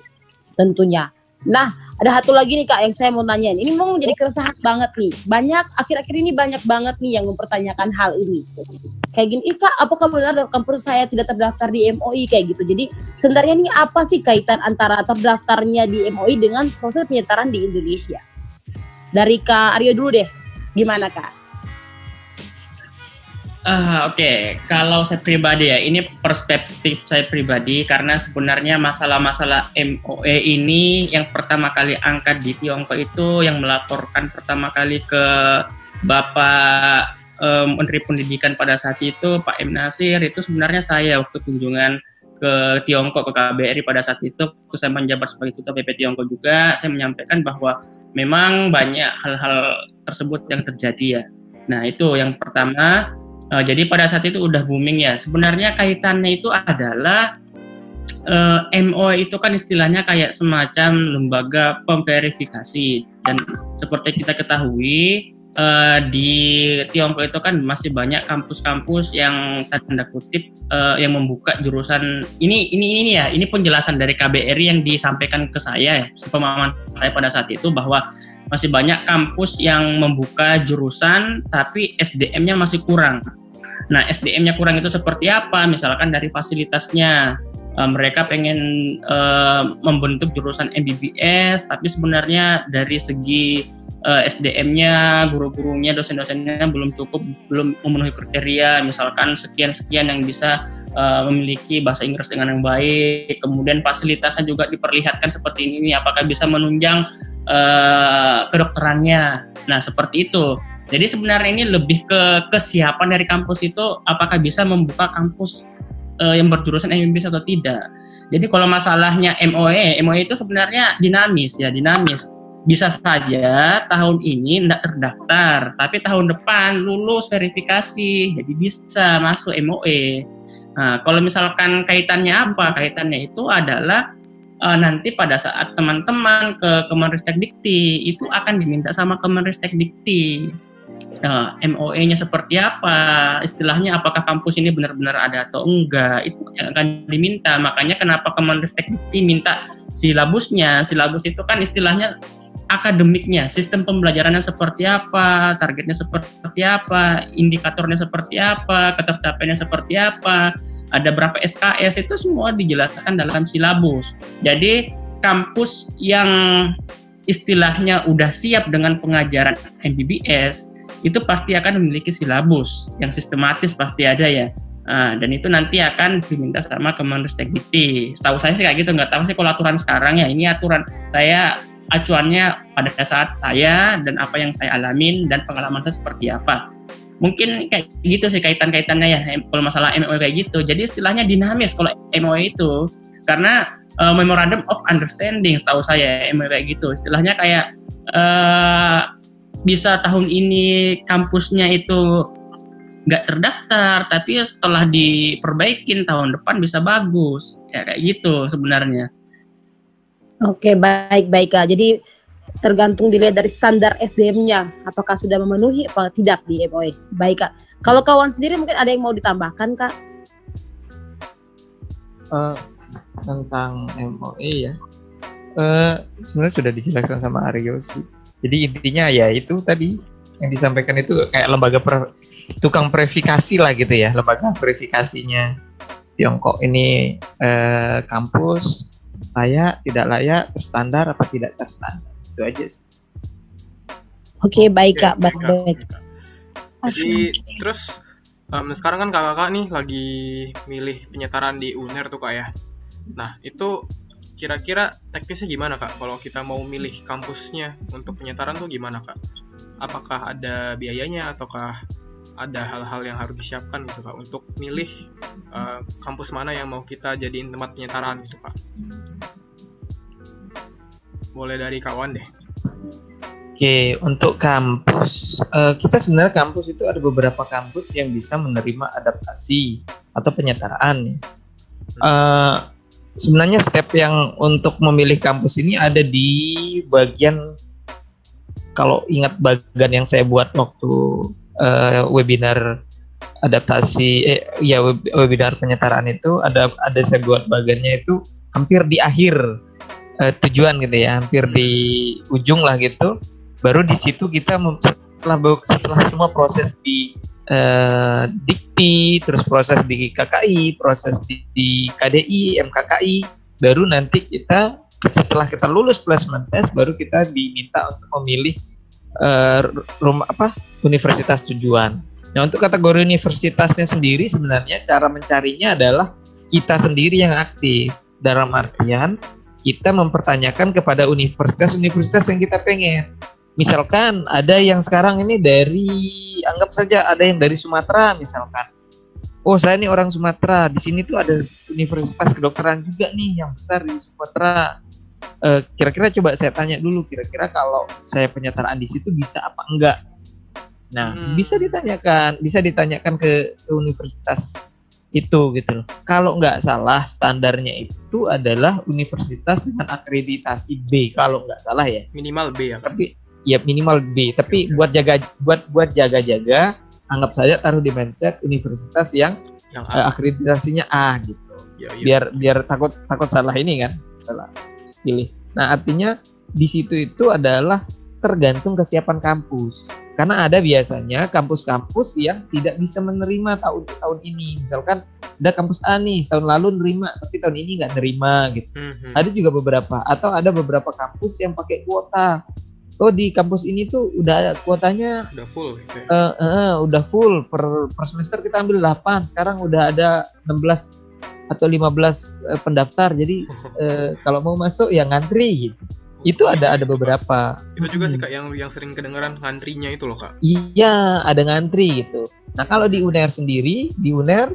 tentunya. Nah, ada satu lagi nih Kak yang saya mau tanyain. Ini mau menjadi keresahan banget nih. Banyak akhir-akhir ini banyak banget nih yang mempertanyakan hal ini. Kayak gini, Kak, apakah benar kampus saya tidak terdaftar di MOI kayak gitu. Jadi sebenarnya ini apa sih kaitan antara terdaftarnya di MOI dengan proses penyetaraan di Indonesia? Dari Kak Aryo dulu deh. Gimana Kak? Ah, Oke, okay. kalau saya pribadi ya, ini perspektif saya pribadi karena sebenarnya masalah-masalah MOE ini yang pertama kali angkat di Tiongkok itu yang melaporkan pertama kali ke Bapak um, Menteri Pendidikan pada saat itu Pak M Nasir itu sebenarnya saya waktu kunjungan ke Tiongkok ke KBRI pada saat itu waktu saya menjabat sebagai ketua PP Tiongkok juga saya menyampaikan bahwa memang banyak hal-hal tersebut yang terjadi ya. Nah itu yang pertama Uh, jadi pada saat itu udah booming ya. Sebenarnya kaitannya itu adalah uh, eh, MO itu kan istilahnya kayak semacam lembaga pemverifikasi dan seperti kita ketahui uh, di Tiongkok itu kan masih banyak kampus-kampus yang tanda kutip uh, yang membuka jurusan ini ini ini ya ini penjelasan dari KBRI yang disampaikan ke saya ya sepemahaman saya pada saat itu bahwa masih banyak kampus yang membuka jurusan tapi SDM-nya masih kurang. Nah, SDM-nya kurang itu seperti apa? Misalkan dari fasilitasnya, uh, mereka pengen uh, membentuk jurusan MBBS, tapi sebenarnya dari segi uh, SDM-nya, guru-gurunya, dosen-dosennya belum cukup, belum memenuhi kriteria. Misalkan sekian-sekian yang bisa uh, memiliki bahasa Inggris dengan yang baik, kemudian fasilitasnya juga diperlihatkan seperti ini, apakah bisa menunjang uh, kedokterannya. Nah, seperti itu. Jadi sebenarnya ini lebih ke kesiapan dari kampus itu apakah bisa membuka kampus uh, yang berjurusan MBBS atau tidak. Jadi kalau masalahnya MOE, MOE itu sebenarnya dinamis ya, dinamis. Bisa saja tahun ini tidak terdaftar, tapi tahun depan lulus verifikasi, jadi bisa masuk MOE. Nah, kalau misalkan kaitannya apa? Kaitannya itu adalah uh, nanti pada saat teman-teman ke Kemenristek Dikti itu akan diminta sama Kemenristek Dikti uh, eh, MOE-nya seperti apa, istilahnya apakah kampus ini benar-benar ada atau enggak, itu akan diminta. Makanya kenapa Kemenristek Dikti minta silabusnya. Silabus itu kan istilahnya akademiknya, sistem pembelajarannya seperti apa, targetnya seperti apa, indikatornya seperti apa, ketercapaiannya seperti apa, ada berapa SKS itu semua dijelaskan dalam silabus. Jadi kampus yang istilahnya udah siap dengan pengajaran MBBS itu pasti akan memiliki silabus yang sistematis pasti ada ya. Nah, dan itu nanti akan diminta sama Kemenristek Dikti. Setahu saya sih kayak gitu, nggak tahu sih kalau aturan sekarang ya. Ini aturan saya acuannya pada saat saya dan apa yang saya alamin dan pengalaman saya seperti apa mungkin kayak gitu sih kaitan-kaitannya ya kalau masalah MOE kayak gitu. Jadi istilahnya dinamis kalau MOE itu karena uh, memorandum of understanding setahu saya MOE kayak gitu. Istilahnya kayak uh, bisa tahun ini kampusnya itu nggak terdaftar tapi setelah diperbaikin tahun depan bisa bagus ya kayak gitu sebenarnya. Oke baik baik kak. Jadi tergantung dilihat dari standar SDM-nya apakah sudah memenuhi atau tidak di MOE. Baik kak. Kalau kawan sendiri mungkin ada yang mau ditambahkan kak? Uh, tentang MOE ya, uh, sebenarnya sudah dijelaskan sama Aryo sih. Jadi intinya ya itu tadi yang disampaikan itu kayak lembaga per, tukang verifikasi lah gitu ya, lembaga verifikasinya Tiongkok ini uh, kampus layak, tidak layak, terstandar apa tidak terstandar itu aja sih. Oke, okay, baik Kak, baik baik. Jadi terus um, sekarang kan kakak-kakak nih lagi milih penyetaran di UNER tuh Kak ya. Nah, itu kira-kira teknisnya gimana Kak kalau kita mau milih kampusnya untuk penyetaran tuh gimana Kak? Apakah ada biayanya ataukah ada hal-hal yang harus disiapkan gitu Kak untuk milih uh, kampus mana yang mau kita jadiin tempat penyetaran gitu Kak? Boleh dari kawan deh. Oke, untuk kampus, uh, kita sebenarnya kampus itu ada beberapa kampus yang bisa menerima adaptasi atau penyetaraan. Uh, sebenarnya step yang untuk memilih kampus ini ada di bagian kalau ingat bagian yang saya buat waktu uh, webinar adaptasi, eh, ya webinar penyetaraan itu ada ada saya buat bagiannya itu hampir di akhir eh, tujuan gitu ya, hampir di ujung lah gitu. Baru di situ kita setelah setelah semua proses di eh, Dikti, terus proses di KKI, proses di, di KDI, MKKI, baru nanti kita setelah kita lulus placement test baru kita diminta untuk memilih eh, rumah apa universitas tujuan. Nah untuk kategori universitasnya sendiri sebenarnya cara mencarinya adalah kita sendiri yang aktif dalam artian kita mempertanyakan kepada universitas-universitas yang kita pengen. Misalkan ada yang sekarang ini dari anggap saja ada yang dari Sumatera misalkan. Oh saya ini orang Sumatera, di sini tuh ada universitas kedokteran juga nih yang besar di Sumatera. Eh, Kira-kira coba saya tanya dulu, kira-kira kalau saya penyetaraan di situ bisa apa enggak? Nah Hmm. bisa ditanyakan, bisa ditanyakan ke, ke universitas itu gitu loh. Kalau nggak salah standarnya itu adalah universitas dengan akreditasi B kalau nggak salah ya. Minimal B ya kan? Tapi ya minimal B. Tapi oke. buat jaga buat buat jaga-jaga anggap saja taruh di mindset universitas yang Yang A. akreditasinya A gitu. Ya, iya. Biar biar takut takut salah ini kan, salah pilih. Nah, artinya di situ itu adalah tergantung kesiapan kampus. Karena ada biasanya kampus-kampus yang tidak bisa menerima tahun tahun ini. Misalkan ada kampus A nih tahun lalu nerima, tapi tahun ini nggak nerima gitu. Mhm. Ada juga beberapa atau ada beberapa kampus yang pakai kuota. Oh di kampus ini tuh udah ada kuotanya Udah full ya. eh, eh, udah full per, per semester kita ambil 8 sekarang udah ada 16 atau 15 eh, pendaftar jadi eh, kalau mau masuk ya ngantri gitu itu ada ada beberapa Itu juga sih Hmm. kak yang yang sering kedengeran ngantrinya itu loh kak. iya ada ngantri gitu nah kalau di UNER sendiri di UNER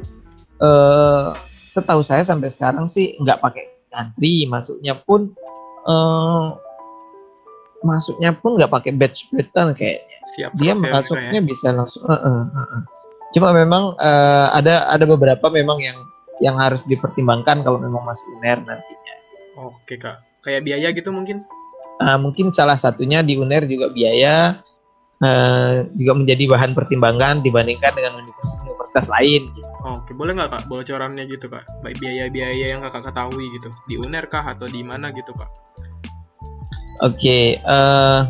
eh, setahu saya sampai sekarang sih nggak pakai ngantri masuknya pun eh, masuknya pun nggak pakai batch batch kayaknya Siap. dia ya, masuknya mereka bisa langsung eh, eh, eh, eh. cuma memang eh, ada ada beberapa memang yang yang harus dipertimbangkan kalau memang masuk UNER nantinya ya. Oke kak. Kayak biaya gitu mungkin? Ah, mungkin salah satunya di UNER juga biaya eh, juga menjadi bahan pertimbangan dibandingkan dengan universitas-universitas lain gitu. Oke, boleh nggak kak bocorannya gitu kak? Baik biaya-biaya yang kakak ketahui gitu. Di UNER kah atau di mana gitu kak? Oke, eh,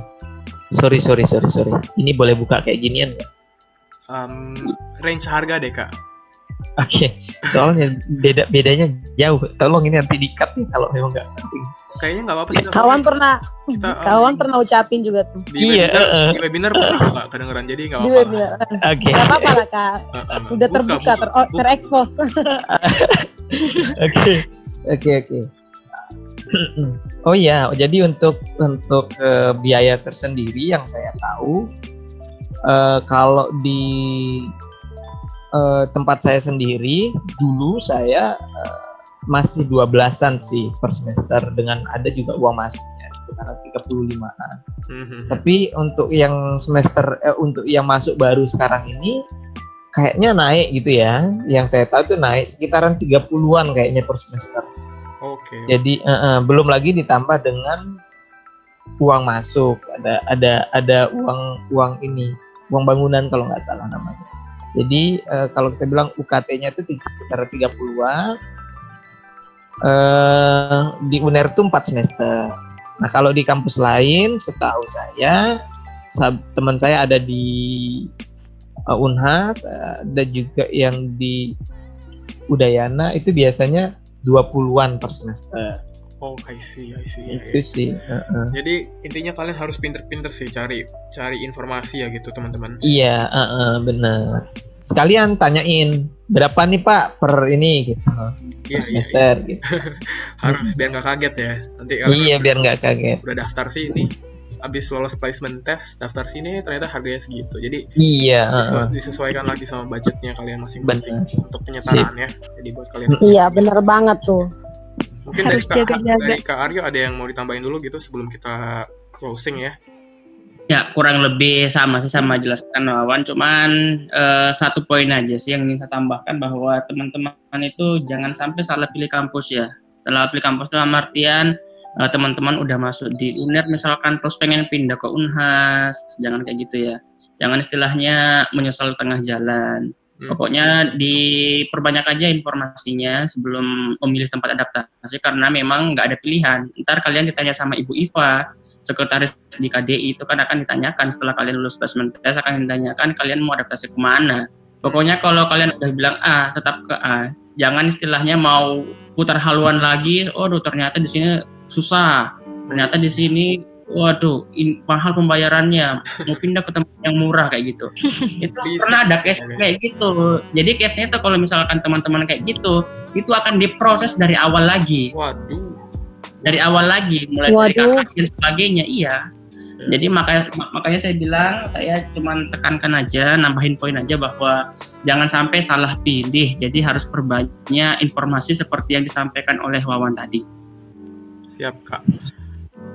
sorry sorry sorry sorry. Ini boleh buka kayak ginian nggak? Em, range harga deh kak. Oke, soalnya beda bedanya jauh. Tolong ini nanti di-cut nih kalau memang nggak penting. Kayaknya nggak apa-apa sih. Kawan pernah Kita, em, kawan pernah ucapin juga tuh di Iya, webinar, eh, eh. di webinar pernah kak kedengeran jadi nggak apa-apa. Oke. Gak apa-apa lah kak. Eh, eh, Udah buka, terbuka, buka, ter buka. terekspos. Oke, oke, oke. Oh iya, jadi untuk untuk eh, biaya tersendiri yang saya tahu, eh, kalau di eh, tempat saya sendiri dulu saya eh, masih 12-an sih per semester dengan ada juga uang masuknya sekitar 35-an. Mhm. Tapi untuk yang semester eh, untuk yang masuk baru sekarang ini kayaknya naik gitu ya. Yang saya tahu tuh naik sekitaran 30-an kayaknya per semester. Oke. Jadi eh, eh, belum lagi ditambah dengan uang masuk, ada ada ada uang uang ini, uang bangunan kalau nggak salah namanya. Jadi eh, kalau kita bilang UKT-nya itu sekitar 30-an. Eh di UNER itu 4 semester. Nah, kalau di kampus lain setahu saya teman saya ada di eh, Unhas, ada juga yang di Udayana itu biasanya 20-an per semester. Oh, I see, I see. ya, itu ya. sih heeh. Jadi intinya kalian harus pinter-pinter sih cari cari informasi ya gitu teman-teman. iya heeh, bener sekalian tanyain berapa nih pak per ini gitu per Iya, iya, semester gitu harus biar nggak kaget ya. Nanti kalian iya biar nggak kaget udah daftar sini, habis lolos placement test, daftar sini ternyata harganya segitu. Jadi iya disesu- heeh. disesuaikan lagi sama budgetnya kalian masing-masing untuk penyetaraan ya. Jadi buat kalian Iya bener banget tuh. Mungkin Harus dari Kak, jaga-jaga. dari Kak Aryo ada yang mau ditambahin dulu gitu sebelum kita closing ya. Ya kurang lebih sama sih sama jelaskan Wawan, cuman eh, satu poin aja sih yang ingin saya tambahkan bahwa teman-teman itu jangan sampai salah pilih kampus ya. Salah pilih kampus dalam artian eh, teman-teman udah masuk di UNER misalkan terus pengen pindah ke Unhas, jangan kayak gitu ya. Jangan istilahnya menyesal tengah jalan. Hmm. Pokoknya diperbanyak aja informasinya sebelum memilih tempat adaptasi karena memang nggak ada pilihan. Ntar kalian ditanya sama Ibu Iva, sekretaris di KDI itu kan akan ditanyakan setelah kalian lulus placement test akan ditanyakan kalian mau adaptasi ke mana. Pokoknya kalau kalian udah bilang A, tetap ke A. Jangan istilahnya mau putar haluan lagi. Oh, ternyata di sini susah. Ternyata di sini waduh in, mahal pembayarannya mau pindah ke tempat yang murah kayak gitu itu Bisa. pernah ada case kayak gitu jadi case nya tuh kalau misalkan teman-teman kayak gitu itu akan diproses dari awal lagi Waduh. dari awal lagi mulai dari kakak dan sebagainya iya Ya. jadi makanya makanya saya bilang saya cuman tekankan aja nambahin poin aja bahwa jangan sampai salah pilih jadi harus perbanyak informasi seperti yang disampaikan oleh Wawan tadi Siap, Kak.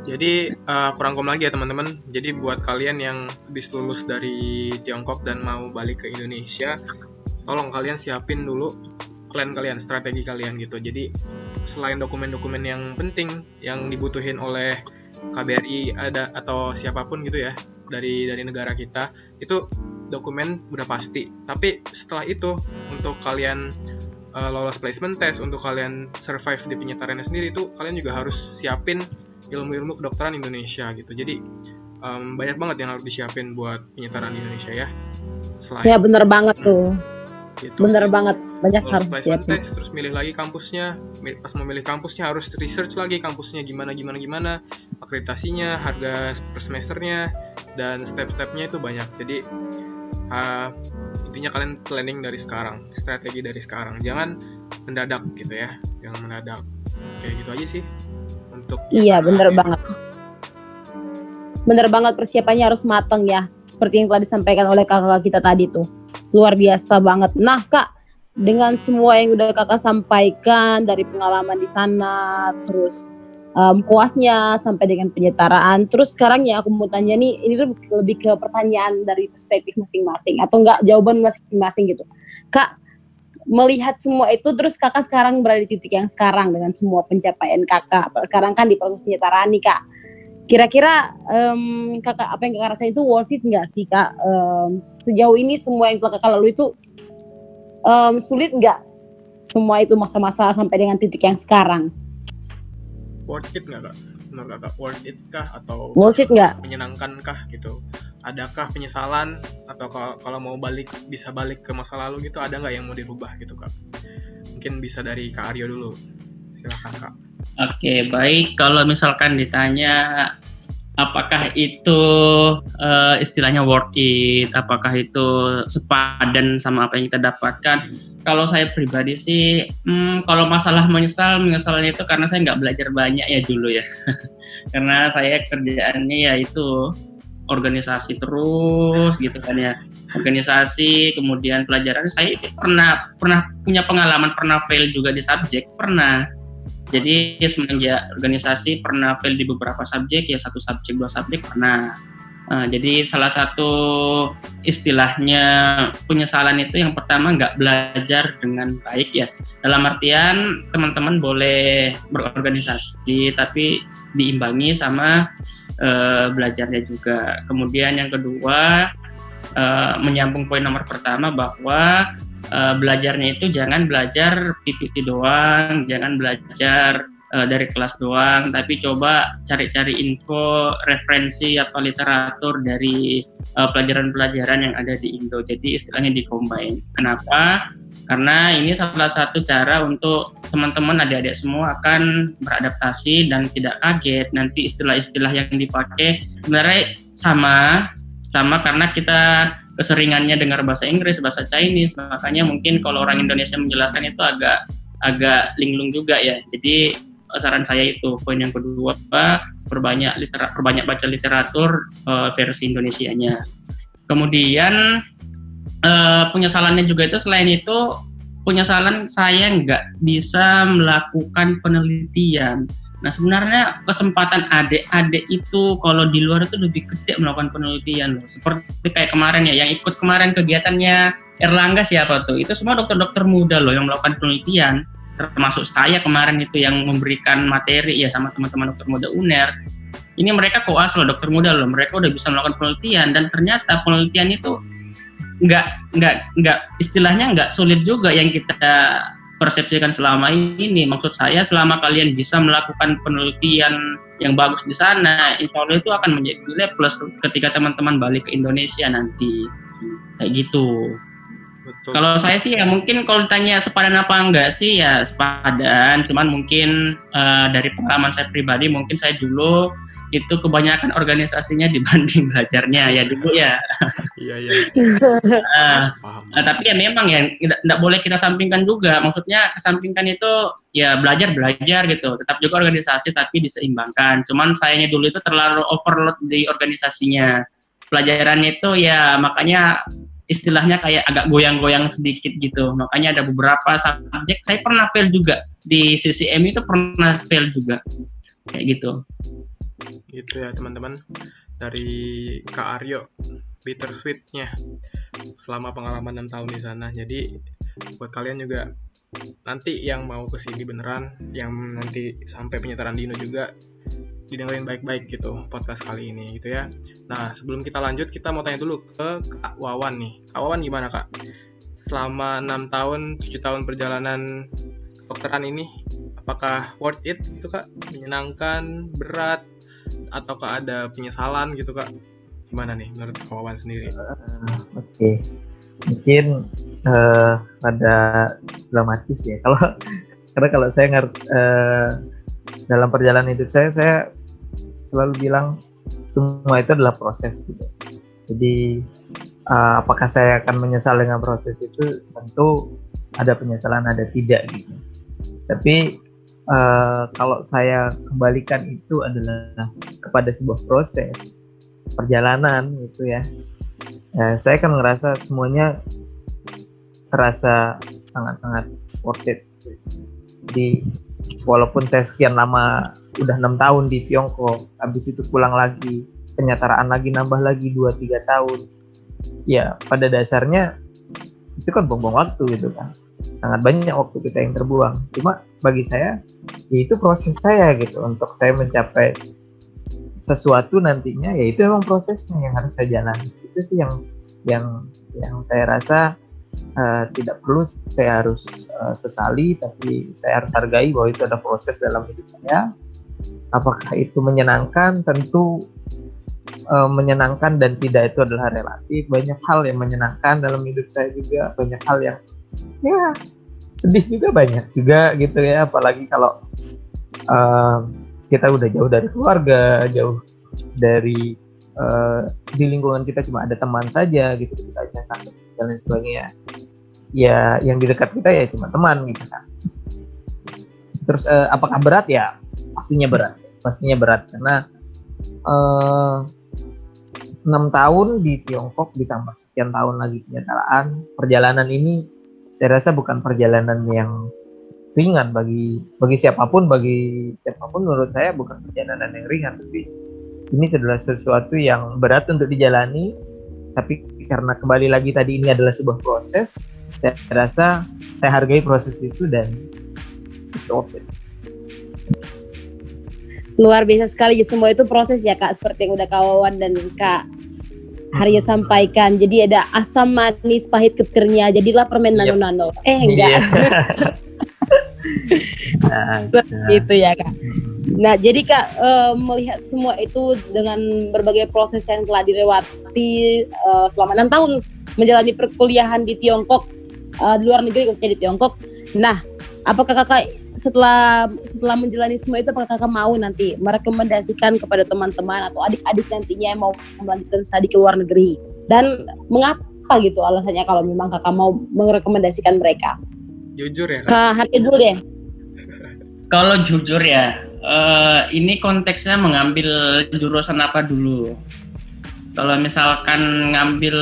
Jadi eh, aku rangkum lagi ya teman-teman. Jadi buat kalian yang habis lulus dari Tiongkok dan mau balik ke Indonesia, tolong kalian siapin dulu plan kalian, strategi kalian gitu. Jadi selain dokumen-dokumen yang penting yang dibutuhin oleh KBRI ada atau siapa pun gitu ya dari dari negara kita, itu dokumen udah pasti. Tapi setelah itu untuk kalian uh, lolos placement test untuk kalian survive di penyetarannya sendiri itu kalian juga harus siapin ilmu-ilmu kedokteran Indonesia gitu. Jadi um, banyak banget yang harus disiapin buat penyetaran di Indonesia ya. Selain Ya bener banget tuh, gitu. bener banget. Banyak harus siapin. test terus milih lagi kampusnya. Pas memilih kampusnya harus research lagi kampusnya gimana gimana gimana. Akreditasinya harga per semesternya dan step-stepnya itu banyak. Jadi uh, intinya kalian planning dari sekarang strategi dari sekarang. Jangan mendadak gitu ya. Jangan mendadak. Kayak gitu aja sih untuk Iya bener banget. Bener banget persiapannya harus mateng ya. Seperti yang telah disampaikan oleh kakak kita tadi tuh. Luar biasa banget. Nah kak, dengan semua yang udah kakak sampaikan dari pengalaman di sana, terus em, kuasnya sampai dengan penyetaraan. Terus sekarang ya aku mau tanya nih, ini tuh lebih ke pertanyaan dari perspektif masing-masing atau enggak jawaban masing-masing gitu. Kak, melihat semua itu terus kakak sekarang berada di titik yang sekarang dengan semua pencapaian kakak. Sekarang kan di proses penyetaraan nih kak. Kira-kira em, kakak apa yang kakak rasain itu worth it nggak sih kak? Em, sejauh ini semua yang telah kakak lalui itu em, sulit nggak? Semua itu masa-masa sampai dengan titik yang sekarang. worth it nggak kak menurut kakak worth it kah atau Worth it nggak? menyenangkan kah gitu adakah penyesalan atau kalau mau balik bisa balik ke masa lalu gitu ada nggak yang mau dirubah gitu kak mungkin bisa dari kak Aryo dulu silakan kak Oke, baik. Kalau misalkan ditanya apakah itu eh, istilahnya worth it, apakah itu sepadan sama apa yang kita dapatkan? Kalau saya pribadi sih, hmm, kalau masalah menyesal, menyesalnya itu karena saya nggak belajar banyak ya dulu ya. karena saya kerjaannya ya itu organisasi terus gitu kan ya organisasi kemudian pelajaran saya pernah pernah punya pengalaman pernah fail juga di subjek pernah jadi semenjak organisasi pernah fail di beberapa subjek ya satu subjek dua subjek pernah. Nah, jadi salah satu istilahnya penyesalan itu yang pertama nggak belajar dengan baik ya. Dalam artian teman-teman boleh berorganisasi tapi diimbangi sama eh, belajarnya juga. Kemudian yang kedua eh, menyambung poin nomor pertama bahwa eh, belajarnya itu jangan belajar PPT doang, jangan belajar eh, dari kelas doang, tapi coba cari-cari info, referensi atau literatur dari pelajaran-pelajaran yang ada di Indo. Jadi istilahnya di-combine. Kenapa? Karena ini salah satu cara untuk teman-teman adik-adik semua akan beradaptasi dan tidak kaget nanti istilah-istilah yang dipakai sebenarnya sama sama karena kita keseringannya dengar bahasa Inggris, bahasa Chinese, makanya mungkin kalau orang Indonesia menjelaskan itu agak agak linglung juga ya. Jadi eh, saran saya itu poin yang kedua perbanyak litera, perbanyak baca literatur eh, versi Indonesianya. Kemudian eh, penyesalannya juga itu selain itu penyesalan saya nggak bisa melakukan penelitian. Nah sebenarnya kesempatan adik-adik itu kalau di luar itu lebih gede melakukan penelitian loh. Seperti kayak kemarin ya, yang ikut kemarin kegiatannya Erlangga siapa tuh? Itu semua dokter-dokter muda loh yang melakukan penelitian. Termasuk saya kemarin itu yang memberikan materi ya sama teman-teman dokter muda UNER. Ini mereka koas loh dokter muda loh, mereka udah bisa melakukan penelitian dan ternyata penelitian itu nggak nggak nggak istilahnya nggak sulit juga yang kita persepsikan selama ini. Maksud saya selama kalian bisa melakukan penelitian yang bagus di sana, insya itu akan menjadi nilai plus ketika teman-teman balik ke Indonesia nanti. Kayak gitu. Betul. Kalau saya sih ya mungkin kalau ditanya sepadan apa enggak sih ya sepadan, cuman mungkin eh, dari pengalaman saya pribadi mungkin saya dulu itu kebanyakan organisasinya dibanding belajarnya ya dulu ya. Iya iya. Paham. Nah, tapi ya memang ya tidak tidak boleh kita sampingkan juga. Maksudnya kesampingkan itu ya belajar belajar gitu. Tetap juga organisasi tapi diseimbangkan. Cuman sayangnya dulu itu terlalu overload di organisasinya. Pelajarannya itu ya makanya istilahnya kayak agak goyang-goyang sedikit gitu. Makanya ada beberapa subjek saya pernah fail juga di CCM itu pernah fail juga kayak gitu. Gitu ya teman-teman. Dari Kak Aryo bittersweetnya selama pengalaman 6 tahun di sana. Jadi buat kalian juga nanti yang mau ke sini beneran, yang nanti sampai penyetaraan Dino juga didengerin baik-baik gitu podcast kali ini gitu ya. Nah sebelum kita lanjut kita mau tanya dulu ke Kak Wawan nih. Kak Wawan gimana Kak? Selama 6 tahun, 7 tahun perjalanan kedokteran ini, apakah worth it gitu Kak? Menyenangkan, berat, ataukah ada penyesalan gitu Kak? Gimana nih menurut Kak Wawan sendiri? Oke, mungkin eh pada dramatis ya. Kalau karena kalau saya ngerti dalam perjalanan hidup saya, saya selalu bilang semua itu adalah proses gitu. Jadi eh, apakah saya akan menyesal dengan proses itu? Tentu ada penyesalan, ada tidak gitu. Tapi eh, kalau saya kembalikan itu adalah kepada sebuah proses perjalanan gitu ya. Ya, saya kan ngerasa semuanya terasa sangat-sangat worth it. Jadi walaupun saya sekian lama udah enam tahun di Tiongkok, habis itu pulang lagi, penyetaraan lagi nambah lagi 2-3 tahun. Ya pada dasarnya itu kan buang-buang waktu gitu kan. Sangat banyak waktu kita yang terbuang. Cuma bagi saya ya itu proses saya gitu untuk saya mencapai sesuatu nantinya ya itu emang prosesnya yang harus saya jalani itu sih yang yang yang saya rasa uh, tidak perlu saya harus uh, sesali tapi saya harus hargai bahwa itu ada proses dalam hidup saya apakah itu menyenangkan? Tentu uh, menyenangkan dan tidak itu adalah relatif. Banyak hal yang menyenangkan dalam hidup saya juga. Banyak hal yang ya sedih juga banyak juga gitu ya. Apalagi kalau uh, kita udah jauh dari keluarga, jauh dari uh, di lingkungan kita cuma ada teman saja gitu. Kita hanya sakit dan lain sebagainya. Ya yang di dekat kita ya cuma teman gitu kan. Terus uh, apakah berat ya? Pastinya berat, pastinya berat karena enam uh, tahun di Tiongkok ditambah sekian tahun lagi kenyataan perjalanan ini saya rasa bukan perjalanan yang ringan bagi bagi siapa pun bagi siapa pun menurut saya bukan perjalanan yang ringan tapi ini adalah sesuatu yang berat untuk dijalani tapi karena kembali lagi tadi ini adalah sebuah proses saya rasa saya hargai proses itu dan it's open luar biasa sekali semua itu proses ya kak seperti yang udah kawan dan kak Haryo sampaikan. Jadi ada asam manis pahit ketirnya jadilah permen Yep. nano-nano. Eh enggak. Iya. Gitu ya kak. Nah jadi kak eh, melihat semua itu dengan berbagai proses yang telah dilewati eh, selama enam tahun menjalani perkuliahan di Tiongkok eh, di luar negeri khususnya di Tiongkok. Nah apakah kakak setelah setelah menjalani semua itu apakah kakak mau nanti merekomendasikan kepada teman-teman atau adik-adik nantinya yang mau melanjutkan studi ke luar negeri dan mengapa gitu alasannya kalau memang kakak mau merekomendasikan mereka? Jujur ya Kak. Kak Haryo dulu deh. Kalau jujur ya, eh, ini konteksnya mengambil jurusan apa dulu? Kalau misalkan ngambil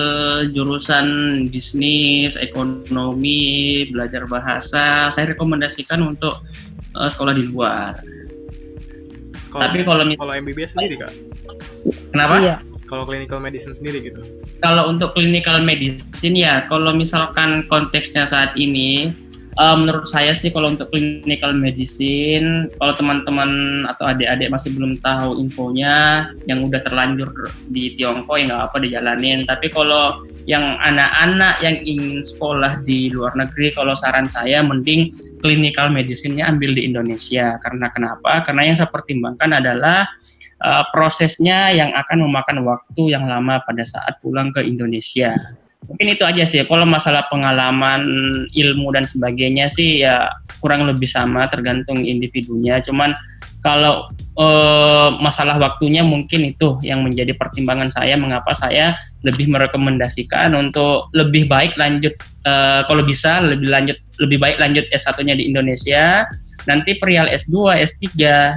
jurusan bisnis, ekonomi, belajar bahasa, saya rekomendasikan untuk eh, sekolah di luar. Kalau Tapi kalau mis- kalau MBBS sendiri Kak, kenapa? Iya. kalau clinical medicine sendiri gitu. Kalau untuk clinical medicine ya, kalau misalkan konteksnya saat ini, eh, menurut saya sih kalau untuk clinical medicine, kalau teman-teman atau adik-adik masih belum tahu infonya, yang udah terlanjur di Tiongkok ya nggak apa dijalanin. Tapi kalau yang anak-anak yang ingin sekolah di luar negeri kalau saran saya mending clinical medicine-nya ambil di Indonesia karena kenapa? Karena yang saya pertimbangkan adalah uh, prosesnya yang akan memakan waktu yang lama pada saat pulang ke Indonesia. Mungkin itu aja sih. Kalau masalah pengalaman ilmu dan sebagainya sih ya kurang lebih sama tergantung individunya. Cuman kalau uh, masalah waktunya mungkin itu yang menjadi pertimbangan saya mengapa saya lebih merekomendasikan untuk lebih baik lanjut uh, kalau bisa lebih lanjut lebih baik lanjut S1-nya di Indonesia nanti perihal S2 S3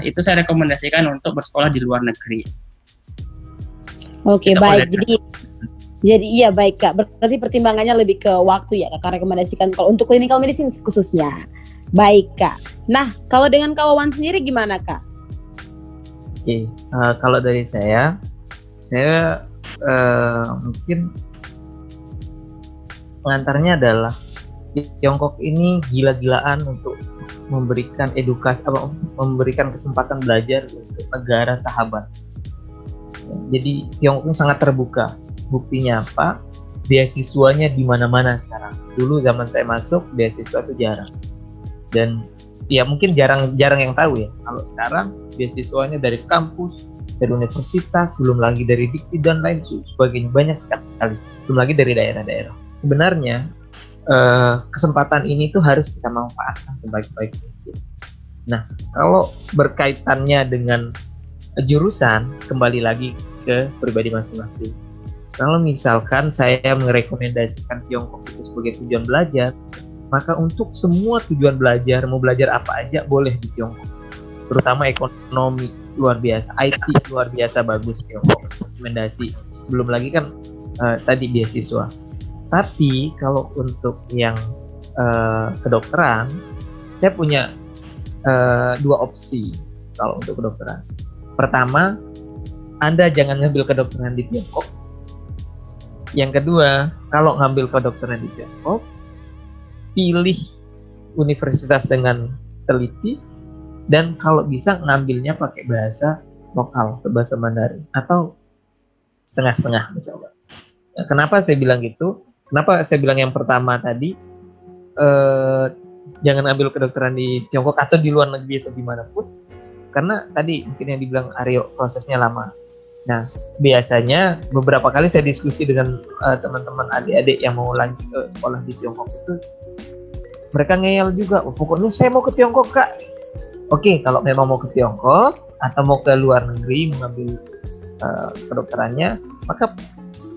itu saya rekomendasikan untuk bersekolah di luar negeri Oke baik jadi jadi iya baik kak berarti pertimbangannya lebih ke waktu ya kak rekomendasikan kalau untuk clinical medicine khususnya Baik kak. Nah kalau dengan kawan sendiri gimana kak? Oke, uh, kalau dari saya, saya uh, mungkin pengantarnya adalah Tiongkok ini gila-gilaan untuk memberikan edukasi apa memberikan kesempatan belajar untuk negara sahabat. Jadi Tiongkok ini sangat terbuka. Buktinya apa? Beasiswanya di mana-mana sekarang. Dulu zaman saya masuk beasiswa itu jarang. Dan ya mungkin jarang-jarang yang tahu ya. Kalau sekarang beasiswanya dari kampus dari universitas belum lagi dari dikti dan lain sebagainya. Banyak sekali belum lagi dari daerah-daerah. Sebenarnya eh, kesempatan ini tuh harus kita manfaatkan sebaik-baik mungkin. Nah kalau berkaitannya dengan jurusan kembali lagi ke pribadi masing-masing kalau misalkan saya merekomendasikan Tiongkok itu sebagai tujuan belajar maka untuk semua tujuan belajar, mau belajar apa aja boleh di Tiongkok. Terutama ekonomi luar biasa, IT luar biasa bagus Tiongkok. Rekomendasi. Belum lagi kan uh, tadi beasiswa. Tapi kalau untuk yang uh, kedokteran, saya punya uh, dua opsi kalau untuk kedokteran. Pertama, Anda jangan ngambil kedokteran di Tiongkok. Yang kedua, kalau ngambil kedokteran di Tiongkok, pilih universitas dengan teliti dan kalau bisa ngambilnya pakai bahasa lokal bahasa Mandarin atau setengah-setengah misalnya. Nah, kenapa saya bilang gitu? Kenapa saya bilang yang pertama tadi eh, jangan ambil kedokteran di Tiongkok atau di luar negeri atau di mana pun? Karena tadi mungkin yang dibilang Aryo prosesnya lama. Nah, biasanya beberapa kali saya diskusi dengan uh, teman-teman adik-adik yang mau lanjut ke sekolah di Tiongkok itu mereka ngeyel juga oh, pokoknya saya mau ke Tiongkok kak oke kalau memang mau ke Tiongkok atau mau ke luar negeri mengambil uh, kedokterannya maka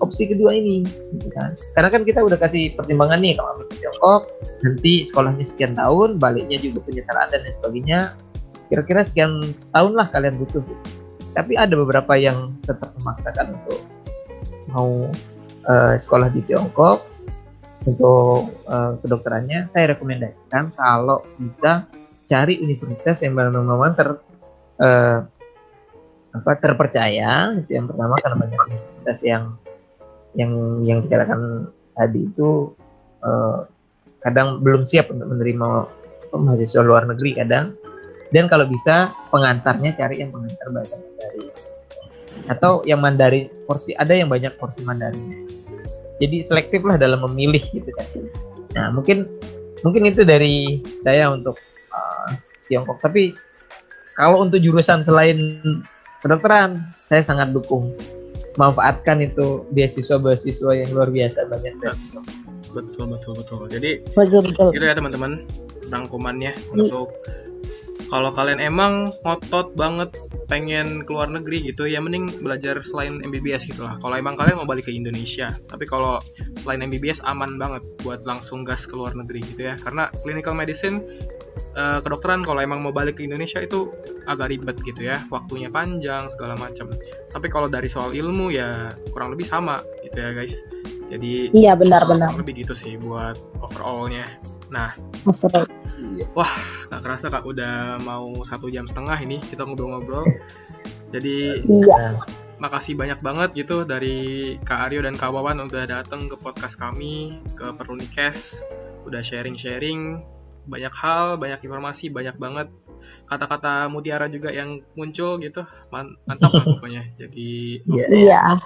opsi kedua ini gitu kan karena kan kita udah kasih pertimbangan nih kalau ambil ke Tiongkok nanti sekolahnya sekian tahun baliknya juga penyetaraan dan lain sebagainya kira-kira sekian tahun lah kalian butuh gitu. Tapi ada beberapa yang tetap memaksakan untuk mau uh, sekolah di Tiongkok untuk uh, kedokterannya. Saya rekomendasikan kalau bisa cari universitas yang memang ter uh, apa terpercaya. Itu yang pertama karena banyak universitas yang yang yang dikatakan tadi itu uh, kadang belum siap untuk menerima mahasiswa luar negeri kadang dan kalau bisa pengantarnya cari yang pengantar bahasa Mandarin. Atau yang Mandarin porsi ada yang banyak porsi Mandarin. Jadi selektif lah dalam memilih gitu kan. Nah mungkin mungkin itu dari saya untuk uh, Tiongkok. Tapi kalau untuk jurusan selain kedokteran saya sangat dukung. Manfaatkan itu beasiswa-beasiswa yang luar biasa banyak betul betul betul jadi betul betul. itu ya teman-teman rangkumannya untuk kalau kalian emang ngotot banget pengen keluar negeri gitu ya mending belajar selain MBBS gitu lah. Kalau emang kalian mau balik ke Indonesia tapi kalau selain MBBS aman banget buat langsung gas ke luar negeri gitu ya. Karena clinical medicine uh, kedokteran kalau emang mau balik ke Indonesia itu agak ribet gitu ya. Waktunya panjang segala macam tapi kalau dari soal ilmu ya kurang lebih sama gitu ya guys. Jadi iya benar-benar lebih gitu sih buat overallnya nah overall Wah, gak kerasa kak udah mau satu jam setengah ini kita ngobrol-ngobrol. Jadi, iya. makasih banyak banget gitu dari Kak Aryo dan Kak Wawan udah datang ke podcast kami ke Perlunikes, udah sharing-sharing banyak hal, banyak informasi, banyak banget kata-kata mutiara juga yang muncul gitu, mantap lah pokoknya. Jadi, iya.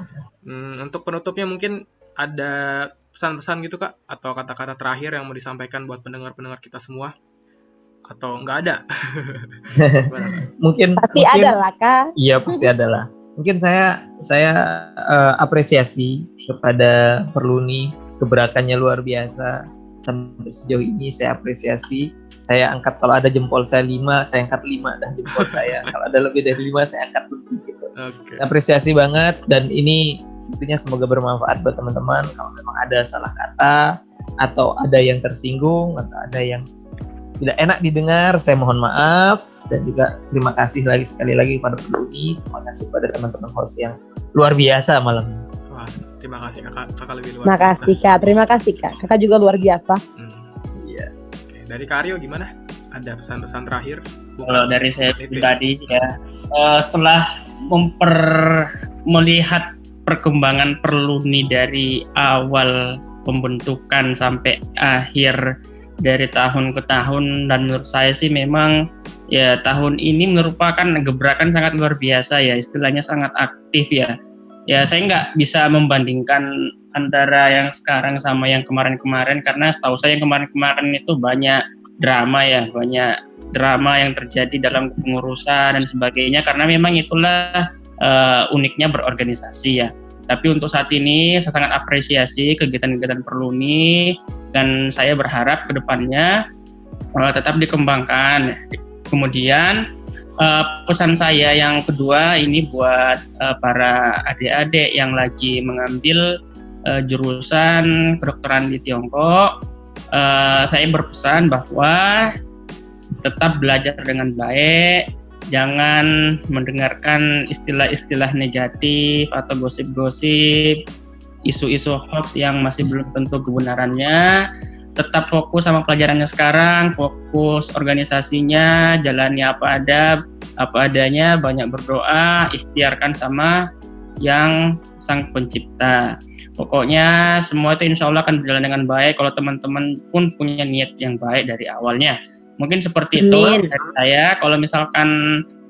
Hmm, untuk penutupnya mungkin ada pesan-pesan gitu kak atau kata-kata terakhir yang mau disampaikan buat pendengar-pendengar kita semua atau nggak ada? Mungkin Pasti mungkin- ada lah kak. Iya pasti ada lah. Mungkin saya saya eh, apresiasi kepada Perluni keberakannya luar biasa sampai sejauh ini saya apresiasi. Saya angkat kalau ada jempol saya lima, saya angkat lima dan jempol saya. kalau ada lebih dari lima, saya angkat lebih gitu. oke Apresiasi banget dan ini tentunya semoga bermanfaat buat teman-teman. Kalau memang ada salah kata atau ada yang tersinggung atau ada yang tidak enak didengar, saya mohon maaf dan juga terima kasih lagi sekali lagi kepada Perluni, terima kasih kepada teman-teman host yang luar biasa malam ini. Wah, terima kasih kakak kakak lebih luar Makasih kak, terima kasih kak. Kakak juga luar biasa. Hmm. Iya. Oke, dari Karyo gimana ada pesan-pesan terakhir Kalau dari saya ya. pribadi ya, eh, setelah memper melihat perkembangan Perluni dari awal pembentukan sampai akhir dari tahun ke tahun. Dan menurut saya sih memang ya tahun ini merupakan gebrakan sangat luar biasa ya istilahnya sangat aktif ya. Ya saya nggak bisa membandingkan antara yang sekarang sama yang kemarin-kemarin karena setahu saya yang kemarin-kemarin itu banyak drama ya banyak drama yang terjadi dalam pengurusan dan sebagainya. Karena memang itulah eh, uniknya berorganisasi ya. Tapi untuk saat ini saya sangat apresiasi kegiatan-kegiatan Perluni dan saya berharap ke depannya eh, tetap dikembangkan. Kemudian eh, pesan saya yang kedua ini buat eh, para adik-adik yang lagi mengambil eh, jurusan kedokteran di Tiongkok, eh, saya berpesan bahwa tetap belajar dengan baik, jangan mendengarkan istilah-istilah negatif atau gosip-gosip, isu-isu hoax yang masih belum tentu kebenarannya. Tetap fokus sama pelajarannya sekarang, fokus organisasinya, jalani apa ada, apa adanya, banyak berdoa, ikhtiarkan sama yang sang pencipta. Pokoknya semua itu insya Allah akan berjalan dengan baik kalau teman-teman pun punya niat yang baik dari awalnya. Mungkin seperti itu dari saya. Kalau misalkan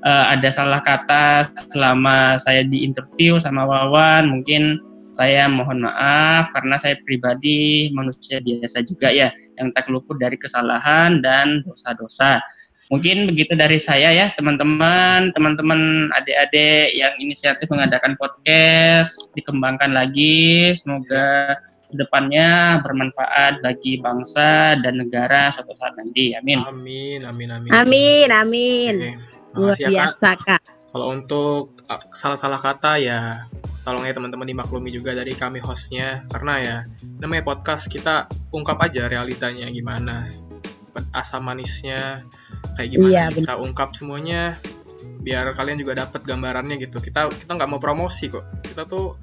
eh, ada salah kata selama saya di interview sama Wawan, mungkin saya mohon maaf karena saya pribadi manusia biasa juga ya yang tak luput dari kesalahan dan dosa-dosa. Mungkin begitu dari saya ya teman-teman, teman-teman adik-adik yang inisiatif mengadakan podcast dikembangkan lagi. Semoga ke depannya bermanfaat bagi bangsa dan negara suatu saat nanti. Amin. Amin, amin, amin. Amin, amin. Oke, Luar ya, Kak. biasa kak. Kalau untuk uh, salah-salah kata ya tolong ya teman-teman dimaklumi juga dari kami hostnya karena ya namanya podcast kita ungkap aja realitanya gimana asam manisnya kayak gimana Iya, kita ungkap semuanya biar kalian juga dapat gambarannya gitu kita kita nggak mau promosi kok kita tuh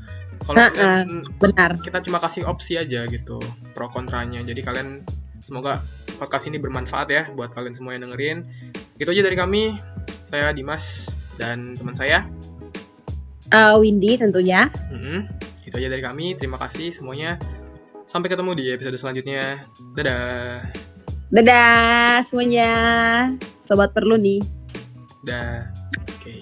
kalau kalian- Benar. kita cuma kasih opsi aja gitu pro kontranya. Jadi kalian semoga podcast ini bermanfaat ya buat kalian semua yang dengerin. Itu aja dari kami. Saya Dimas dan teman saya. Eh, Windy tentunya. Mm-mm. itu aja dari kami. Terima kasih semuanya. Sampai ketemu di episode selanjutnya. Dadah. Dadah semuanya. Sobat perlu nih. dah oke